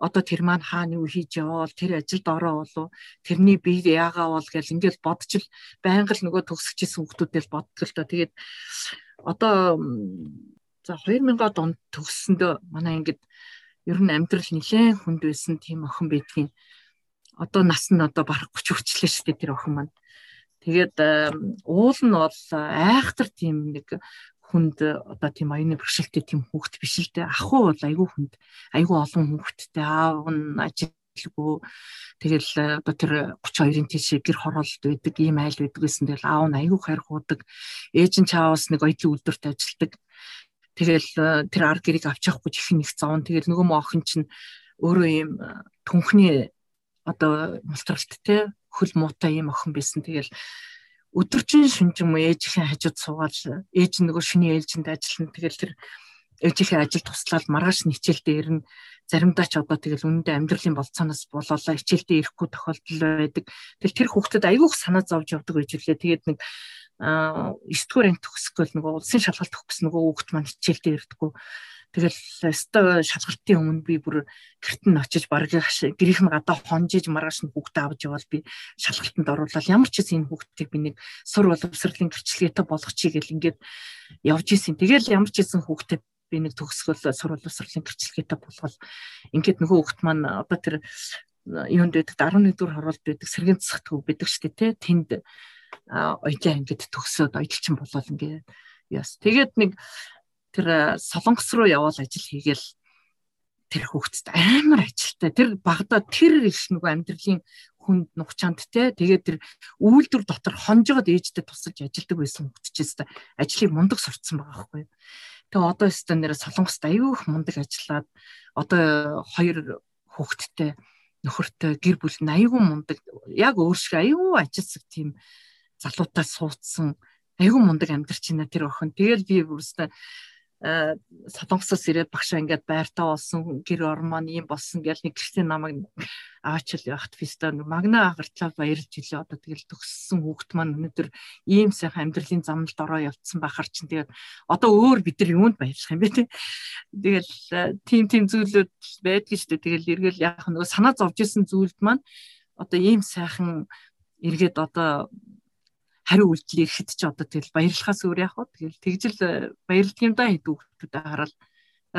одоо тэр маань хаана юу хийж яваал тэр ажилд ороо болов тэрний бие яагаа бол гэл ингээл бодчил байнга л нөгөө төгсөж исэн хүмүүсдэл боддог л та. Тэгээд одоо за 2000-ад онд төгссөндөө манай ингээд ер нь амьдрал нэлээд хүнд байсан тийм охин байдгийн одоо нас нь одоо бараг 30 хүрчлээ шүү дээ тэр охин маань. Тэгээд уул нь бол айхтар тийм нэг хүнд одоо тийм аюуны бэрхшээлтэй тийм хүүхэд биш л дээ. Ах уу бол айгүй хүнд айгүй олон хүүхэдтэй аав нь ажилгүй тэгэл одоо тэр 32-ын тийш гэр хороолт байдаг ийм айл байдаг гэсэн тэгэл аав нь айгүй хайрхуудаг. Ээж нь чаавас нэг оюутны үйлдвэрт ажилладаг. Тэгэл тэр ар гэрийг авч явахгүй чихэн их зовн. Тэгэл нөгөө охин чинь өөрөө ийм түнхний одоо мултралт те хөл муутай ийм охин байсан. Тэгэл өдөржин шүнжим ээжийн хажууд суугаад ээж нөгөө шүний ээлжинд ажиллана. Тэгэл тэр ээжийнхээ ажил туслаад маргааш нь хичээлдээ ирнэ. Заримдаа ч одоо тэгэл үнэндээ амьдралын болцооноос болоолаа хичээлдээ ирэхгүй тохиолдол байдаг. Тэгэл тэр хүүхдэд айгүйх санаа зовж явдаг гэж үлээ. Тэгээд нэг а 9 дугаар анги төгсгөл нөгөө улсын шалгалт өгөх гэсэн нөгөө хүүхд маань хичээлдээ ирдэггүй. Тэгэл өстой шалгалтын өмнө би бүр гэрт нь очиж бараг гэрийнх нь гадаа хонжиж маргааш нь хүүхдээ авч явал би шалгалтанд оруулаад ямар ч зүйл энэ хүүхдийг би нэг сур боловсролын гэрчлэгээтэй болгочихъя гэл ингээд явж исэн. Тэгэл ямар ч зүйл хүүхдээ би нэг төгсгөл сур боловсролын гэрчлэгээтэй болгол ингээд нөгөө хүүхд маань одоо тэр юунд байдаг? 11 дугаар хороолт байдаг сэргийн засагт хөв байдаг шүү дээ тэнд оёлын ангид төгсөөд оёлчин болол ингээд яс. Тэгээд нэг тэр солонгос руу явал ажил хийгээл тэр хүүхдэд амар ажилтай. Тэр багада тэр их нөгөө амьдралын хүнд нухчаанд те тэгээд тэр үйлдвэр дотор хонжоод ээжтэй тусалж ажилдаг байсан хүүхдчээс ажлыг мундаг сурцсан байгаа байхгүй. Тэгээ одоо өстө нэр солонгост аюух мундаг ажиллаад одоо хоёр хүүхэдтэй нөхөртэй гэр бүл нь аюу мундаг яг өөр шиг аюу ажилсаг тийм залуутай суудсан. Аюу мундаг амьдарч байна тэр охин. Тэгэл би бүрстэ Э, солонгосоос ирээд багшаа ингээд байртаа болсон гэр ормон юм болсон гэл нэг гэртээ намайг аачил явахт фиста магна агартлаа баярлж илээ. Одоо тэгэл төгссөн хүүхд маань өнөөдөр ийм сайхан амьдралын замналд ороо явцсан байхаар чинь тэгээд одоо өөр бид нар юунд баярлах юм бэ те? Тэгэл тим тим зүйлүүд байдаг шүү дээ. Тэгэл эргэл яг нөгөө санаа зовж исэн зүйлд маань одоо ийм сайхан эргээд одоо хариу үйлдэл ирэхэд ч одоо тэгэл баярлахаас өөр яах вэ? Тэгэл тэгжэл э, баярлдаг юм да хэд хүүхдүүдэд хараад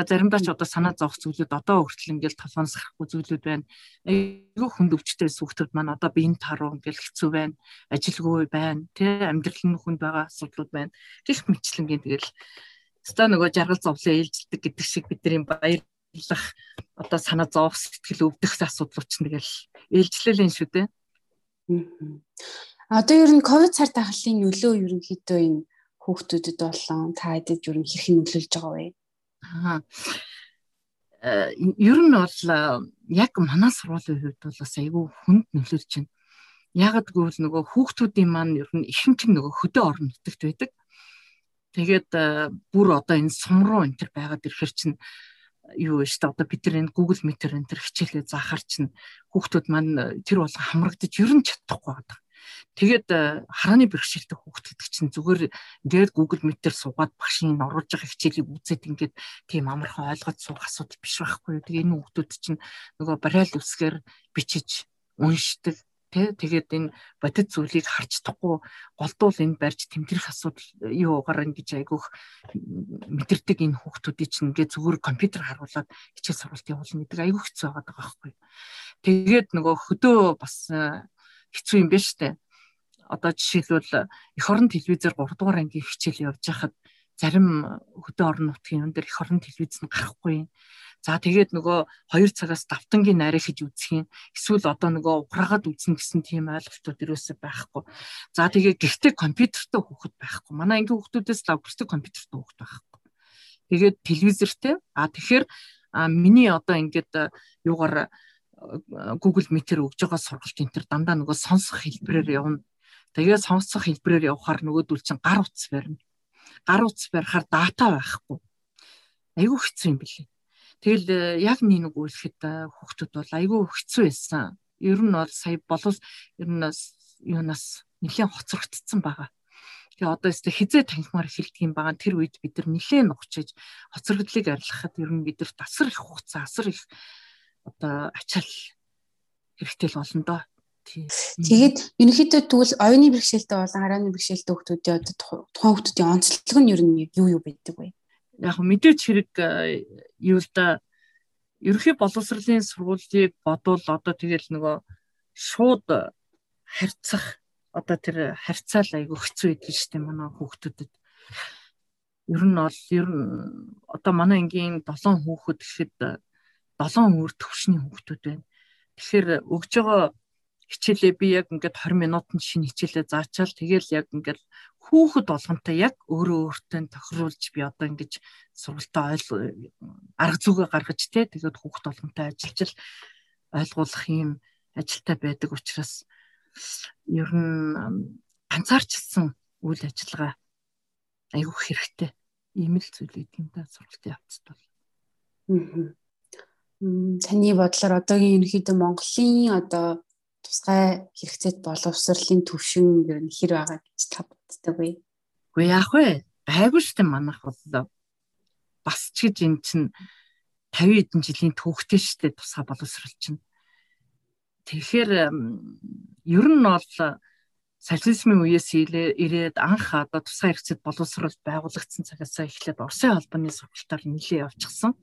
заримдаа ч одоо санаа зовх зүйлүүд одоо хүртэл ингээл толгоноос гарахгүй зүйлүүд байна. Айгүй хүнд өвчтэй сүхтүүд маань одоо биеийн таруу ингээл хэцүү байна. Ажилгүй байна. Тэ амьдрал нь хүнд байгаа асуудлууд байна. Гэх мэтлэнгийн тэгэл өстой нөгөө жаргал зовлон ээлжилдэг гэдэг шиг бидний баярлах одоо санаа зовх сэтгэл өвдөх асуудлууд ч тэгэл ээлжлэлийн шүү дээ. Одоо ер нь ковид цар тахлын нөлөө ерөнхийдөө энэ хүүхдүүдэд болон та хэдэд ер нь хэрхэн нөлөөлж байгаа вэ? Аа. Э, ер нь бол э, яг манай сургуулийн хувьд бол бас айгүй хүнд нөлөөлж байна. Ягд гэвэл нөгөө хүүхдүүдийн маань ер нь ихэнх нөгөө хөдөө орон нутагт байдаг. Тэгээд э, бүр одоо энэ сум руу энэ төр байгаад ирэхэр чинь юу вэ штэ одоо бид нар энэ Google Meet-ээр энэ төр хичээлээ заахаар чинь хүүхдүүд маань тэр болго хамрагдаж ер нь чадахгүй байгаа. Тэгээд э, харааны бэрхшээлтэй хүүхдүүд чинь зүгээр ингээд Google Meet-ээр суугаад багшийн оруулж байгаа хичээлийг үзээд ингээд тийм амархан ойлгож суух асуудал биш байхгүй юу. Тэгээ энэ хүүхдүүд чинь нөгөө барайл үсгээр бичиж уншдаг тэ тэгээд энэ бодит зүйлийг харж чадахгүй голдуул энэ барьж тэмдрэх асуудал юу угаар ингэж айгүйх мэдэрдэг энэ хүүхдүүдийн чинь ингээд зүгээр компьютер харуулад хичээл сургалт явуулна гэдэг айгүй хэцүү байгаа байхгүй. Тэгээд нөгөө хөдөө бас э, хэцүү юм байна штэ одоо жишээлбэл эх орон телевизээр 3 дугаар ангийн хичээл явж байхад зарим хөдөө орон нутгийн юм дээр эх орон телевиз нь гарахгүй. За тэгээд нөгөө 2 цагаас давтангийн найраа хийж үзэх юм. Эсвэл одоо нөгөө уграагаад үзнэ гэсэн тийм ойлголтууд ерөөсөй байхгүй. За тэгээд гэртээ компьютертэй хүүхэд байхгүй. Манай ангийн хүүхдүүдээс лав гэртээ компьютертэй хүүхэд байхгүй. Тэгээд телевизэртэй. А тэгэхээр миний одоо ингээд юугаар Google Meet-ээр өгж байгаа сургалт энэ төр дандаа нөгөө сонсох хэлбэрээр явна. Тэгээд сонсох хэлбэрээр явахаар нөгөөдөл чинь гар утас барина. Гар утас барихаар дата байхгүй. Айгүй хэцүү юм билий. Тэгэл э, яг нэг үйлхэд э, хүүхдүүд бол айгүй хэцүү байсан. Ер нь бол сая болов ер нь юунаас нэлээд хоцрогдсон байгаа. Тэгээ одоо өстө хизээ танхимаар эхэлдэг юм байгаа. Тэр үед бид нар нэлээд нухчиж хоцрогдлыг арилгахад ер нь бид нар асар их хугацаа, асар их одоо ачаал хэрэгтэй л болно доо. Тэгээд ерөнхийдөө тэгвэл оюуны бэрхшээлтэй болон харааны бэрхшээлтэй хүмүүсийн одоо тухайн хүмүүсийн онцлог нь ер нь юу юу байдаг вэ? Яг мэдээч хэрэг э, юу л да ерөнхий боловсролын сургуулийг бодвол одоо тэгэл нөгөө шууд харьцах одоо тэр харьцаал айгүй хэцүү байдаг шүү дээ манай хүүхдүүдэд. Ер нь бол ер нь одоо манай ангийн 7 хүүхэд гэхэд 7 өөр төвшний хүүхдүүд байна. Тэгэхээр өгж байгаа хичээлээ би яг ингээд 20 минутанд шинэ хичээлээ заачаал тэгэл яг ингээд хүүхэд болгонтой яг өөрөө өөртөө тохируулж би одоо ингэж сургалтаа ойл арга зүгээ гаргаж те тэгээд хүүхэд болгонтой ажиллаж ойлгуулах юм ажилтай байдаг учраас ер нь ганцаарчилсан үйл ажиллагаа айгүй хэрэгтэй ийм л зүйл гэдэг юм да сургалтын явцад бол. Аа. Таны бодлоор одоогийн ерөнхийдөө Монголын одоо тусгай хэрэгцээт боловсролын төвшин ер нь хэр байгаа гэж та боддог вэ? Үгүй яах вэ? Байггүй шүү дээ манайх бол бас ч гэж эн чинь 50 хэдэн жилийн түүхтэй дээ тусгай боловсрол чинь. Тэгэхээр ер нь бол социализмын үеэс ирээд анх одоо тусгай хэрэгцээт боловсрол байгуулагдсан цагаас эхлээд Оросын холбооны сургалтаар нэлээд явчихсан.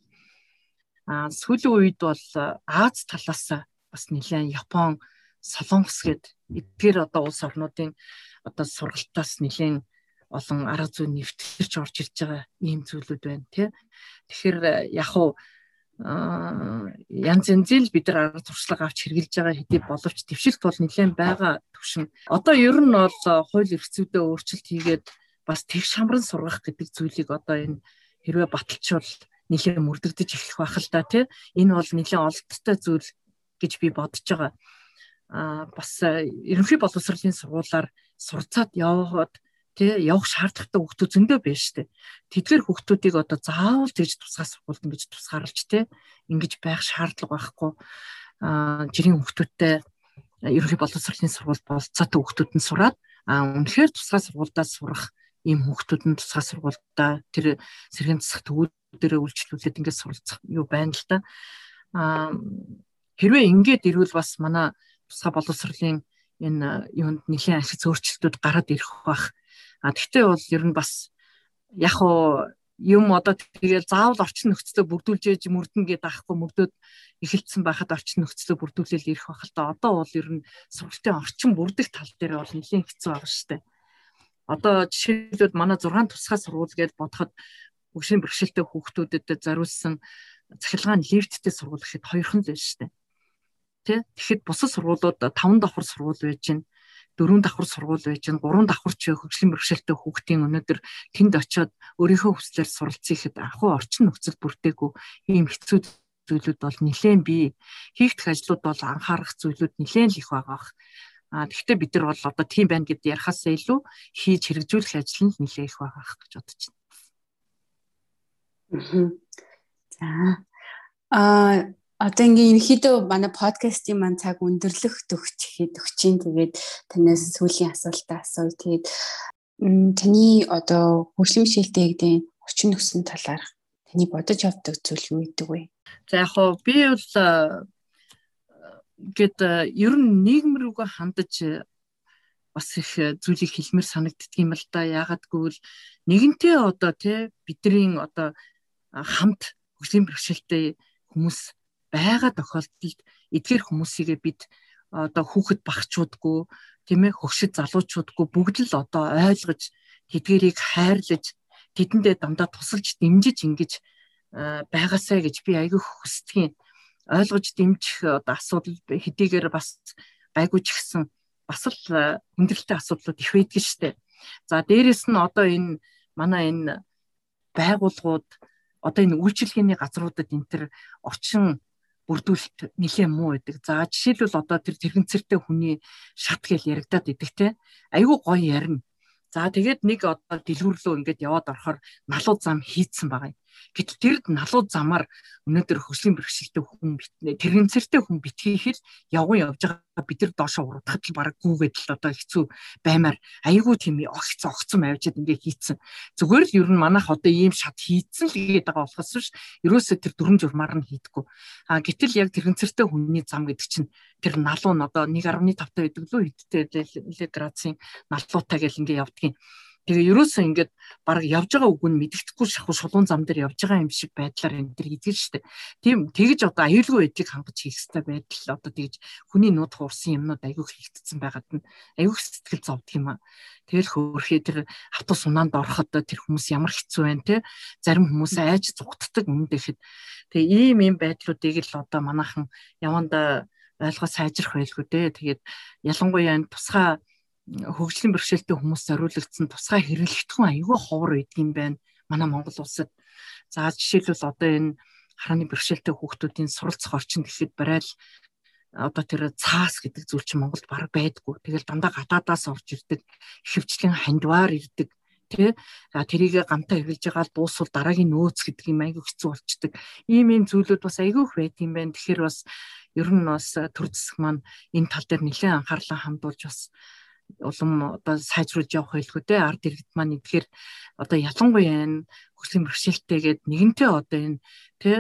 Сүүлийн үед бол Аз талаас бас нэлээд Япон Солонгос гээд эдгээр одоо улс орнуудын одоо сургалтаас нэлээд олон арга зүй нэвтэрч орж ирж байгаа ийм зүйлүүд байна тий. Тэгэхээр э, яг уу янз янзын бид нар арга туршлага авч хэрэгжилж байгаа хэдий боловч дэвшилт бол нэлээд байгаа төвшин. Одоо ер нь бол э, хууль эрх зүйдээ өөрчлөлт хийгээд бас тэгш хамран сургах гэдэг зүйлийг одоо энэ хэрвээ баталчвал нэлээд мөрдөгдөж эхлэх байх л да тий. Энэ бол нэлээд олдтой зүйл гэж би бодож байгаа а бас ерөнхий боловсролын сургуулаар сурцаад яваад тий явах шаардлагатай хүмүүс зөндөө байна шүү дээ. Тэдгээр хүмүүсийг одоо заавал тэгж тусгай сургуульд ингэж тусгаарлаж тий ингэж байх шаардлага байхгүй а жирийн хүмүүстэй ерөнхий боловсролын сургууль болцоотой хүмүүсд нь сураад а үнэхээр тусгай сургуульдаа сурах ийм хүмүүсд нь тусгай сургуульдаа тэр сэргийн засах төвүүдэрээ үйлчлүүлээд ингэж суралцах юу байна л да. а хэрвээ ингэж ирвэл бас манай тусгай боловсролын энэ юунд нэлийн ашиг зөөрчлөлтүүд гараад ирэх бах. А тэгтээ бол ер нь бас яг уу юм одоо тэгэл заавал орчин нөхцөлөө бүрдүүлж ээж мөрдөн гэдэг ахгүй мөрдөөд эхэлсэн байхад орчин нөхцөлөө бүрдүүлэл ирэх байх л та одоо бол ер нь сургалтын орчин бүрдэх тал дээр бол нэлээд хэцүү байгаа шүү дээ. Одоо жишээлбэл манай 6 тусгай сургууль гэж бодоход өгшийн бэрхшээлтэй хүүхдүүдэд зориулсан цахилгаан лифттэй сургууль гэхэд хоёрхан л байна шүү дээ. Тэ? Тэгэхэд бусад сургуулиуд 5 давхар сургууль байж гин дөрөв давхар сургууль байж гэн гурван давхарч хөгжлийн бэрхшээлтэй хүүхдийн өнөөдөр тэнд очиод өөрийнхөө хүслээр суралцъя гэхэд анхуу орчин нөхцөл бүрдээгүй ийм хэцүү зүйлүүд бол нэлээд бий. Хийгдэх ажлууд бол анхаарах зүйлүүд нэлээд их байгаах. А тэгвэл бид нар бол одоо тийм байна гэд ярахаас илүү хийж хэрэгжүүлэх ажил нь нэлээд их байгаах гэж бодож байна. За. А Одоо ингээ ерөөхдөө манай подкастын маань цаг өндөрлөх төгч ихэд өгчин тэгээд танаас сүүлийн асуултаа асууя. Тэгээд таны одоо хөгжлийн бишэлтэй гэдэг орчин нөхцөлийн талаар таны бодож авдаг зүйл юу гэдэг вэ? За яг хоо би бол гэд ер нь нийгэм рүүгээ хандаж бас их зүйлийг хэлмээр санагддаг юм л да. Яагаад гэвэл нэгэнтээ одоо тий бидний одоо хамт хөгжлийн бэрхшээлтэй хүмүүс байгаа тохиолдолд эдгээр хүмүүсийгээ бид одоо хүүхэд багчуудгүй тийм ээ хөгшид залуучуудгүй бүгд л одоо ойлгож тэдгэрийг хайрлаж тэдэндээ дандаа тусалж дэмжиж ингэж байгаасаа гэж би айгүй хүсдэг юм ойлгож дэмжих одоо асуудал хэдийгээр бас гайгүй ч гэсэн бас л хүндрэлтэй асуудлууд их байдаг штэ. За дээрэс нь одоо энэ манай энэ байгууллагууд одоо энэ үйлчилгээний газруудад энэ төр орчин бүрдүүлэлт нэлээд муу байдаг. За жишээлбэл одоо тэр тэрэгцэртэй хүний шат гэл яригадаад идэг те. Айгүй гоё ярина. За тэгээд нэг одоо дэлгүүрлөө ингээд яваад орохоор налуу зам хийцэн байгаа юм. Гэтэл тэр налуу замаар өнөөдөр хөслийн бэрхшээлтэй хүн битнэ тэрэгцэртэй хүн битгийхэл явган явж байгаа бид нар доошо уруудахад л бараг гүүгээд л одоо хэцүү баймаар айгүй тийм огц огцом авчиад ингээ хийцэн. Зүгээр л ер нь манайх одоо ийм шат хийцэн л гээд байгаа болохоос биш ерөөсөө тэр дүрм журмаар нь хийдэггүй. А гэтэл яг тэрэгцэртэй хүний зам гэдэг чинь тэр налуу нь одоо 1.5 тав байдаг лөө хэдтэй градусын налуутай гэл ингээ явдгийн Тэгээ ерөөсөө ингээд баг явж байгаа үг нь мэддэхгүй шахуу шулуун зам дээр явж байгаа юм шиг байдлаар энэ төр хийдэж штэ. Тийм тэгж одоо аюулгүй байдлыг хангаж хийх хэрэгтэй байдал одоо тэгж хүний нууд хуурсан юмнууд аюух хийгдсэн байгаад нь аюух сэтгэл зовдөг юм аа. Тэгэл хөөрхий тэр автобус унаанд ороход тэр хүмүүс ямар хэцүү байна те. Зарим хүмүүс айж зүгтдэг өмнө дэхэд. Тэгээ ийм ийм байдлуудыг л одоо манайхан яванда ойлгоо сайжрах байлгүй дээ. Тэгээд ялангуяа энэ тусгай хөгжлийн бэрхшээлтэй хүмүүс зориулагдсан тусгай хэрэглэгдэхүүн аюулгүй ховор байдаг юм байна. Манай Монгол улсад. За жишээлбэл одоо энэ харааны бэрхшээлтэй хүүхдүүдийн суралцах орчин гэхэд барайл одоо тэр цаас гэдэг зүйл чинь Монголд баг байдгүй. Тэгэл дандаа гадаадаас орж ирдэг, хөвчлэн хандваар ирдэг а тэрийг гамтаа хэрэгжилж байгаа дуусвал дараагийн нөөц гэдэг юм айгүй хэцүү болчдөг. Ийм ийм зүйлүүд бас айгүй их байт юм байна. Тэгэхээр бас ер нь бас төр зэсэг маань энэ тал дээр нэлээд анхаарлаа хандуулж бас улам одоо сайжруулж явах байлгүй те ард иргэд маань тэгэхээр одоо ялангуяа энэ хөгжлийн бэрхшээлтэйгээд нэгэнтээ одоо энэ те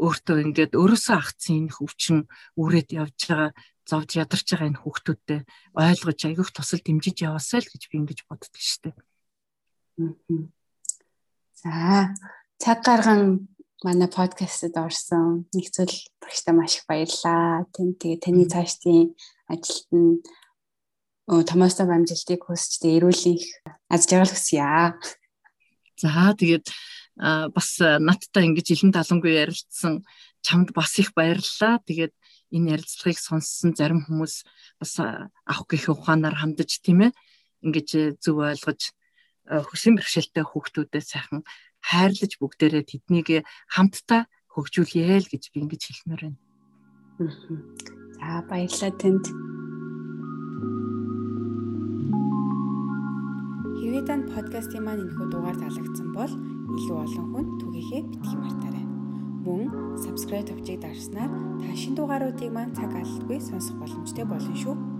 өөртөө ингээд өөрөөсөө агцсан энэ хөвчин үрээд явж байгаа зовж ядарч байгаа энэ хүүхдүүдтэй ойлгож аягүйх тусал дэмжиж яваасай л гэж би ингэж боддог штеп. За цаг гарган манай подкастт орсон нэгцэл багштай маш их баярлалаа. Тэн тэгээ таны цаашдын ажилд нь томоостой амжилтыг хүсч тэ эрүүлэх аз жаргал хүсье. За тэгээд бас надтай ингэж илэн талангүй ярилцсан чамд бас их баярлалаа. Тэгээд энэ ярилцлагыг сонссон зарим хүмүүс бас авах гэх ухаанаар хандаж тийм ээ ингэж зөв ойлгож хөшин бэрхшээлтэй хүүхдүүдэд сайхан хайрлаж бүгдээрээ тэднийг хамтдаа хөгжүүлье л гэж би ингэж хэлмээр байна. За баярлалаа танд. Танд подкастын маань энэхүү дугаар таалагдсан бол илүү олон хүнд түгээхээ битгий мартаарай. Мөн subscribe товчийг дарснаар та шинэ дугааруудыг маань цаг алдалгүй сонсох боломжтой болно шүү.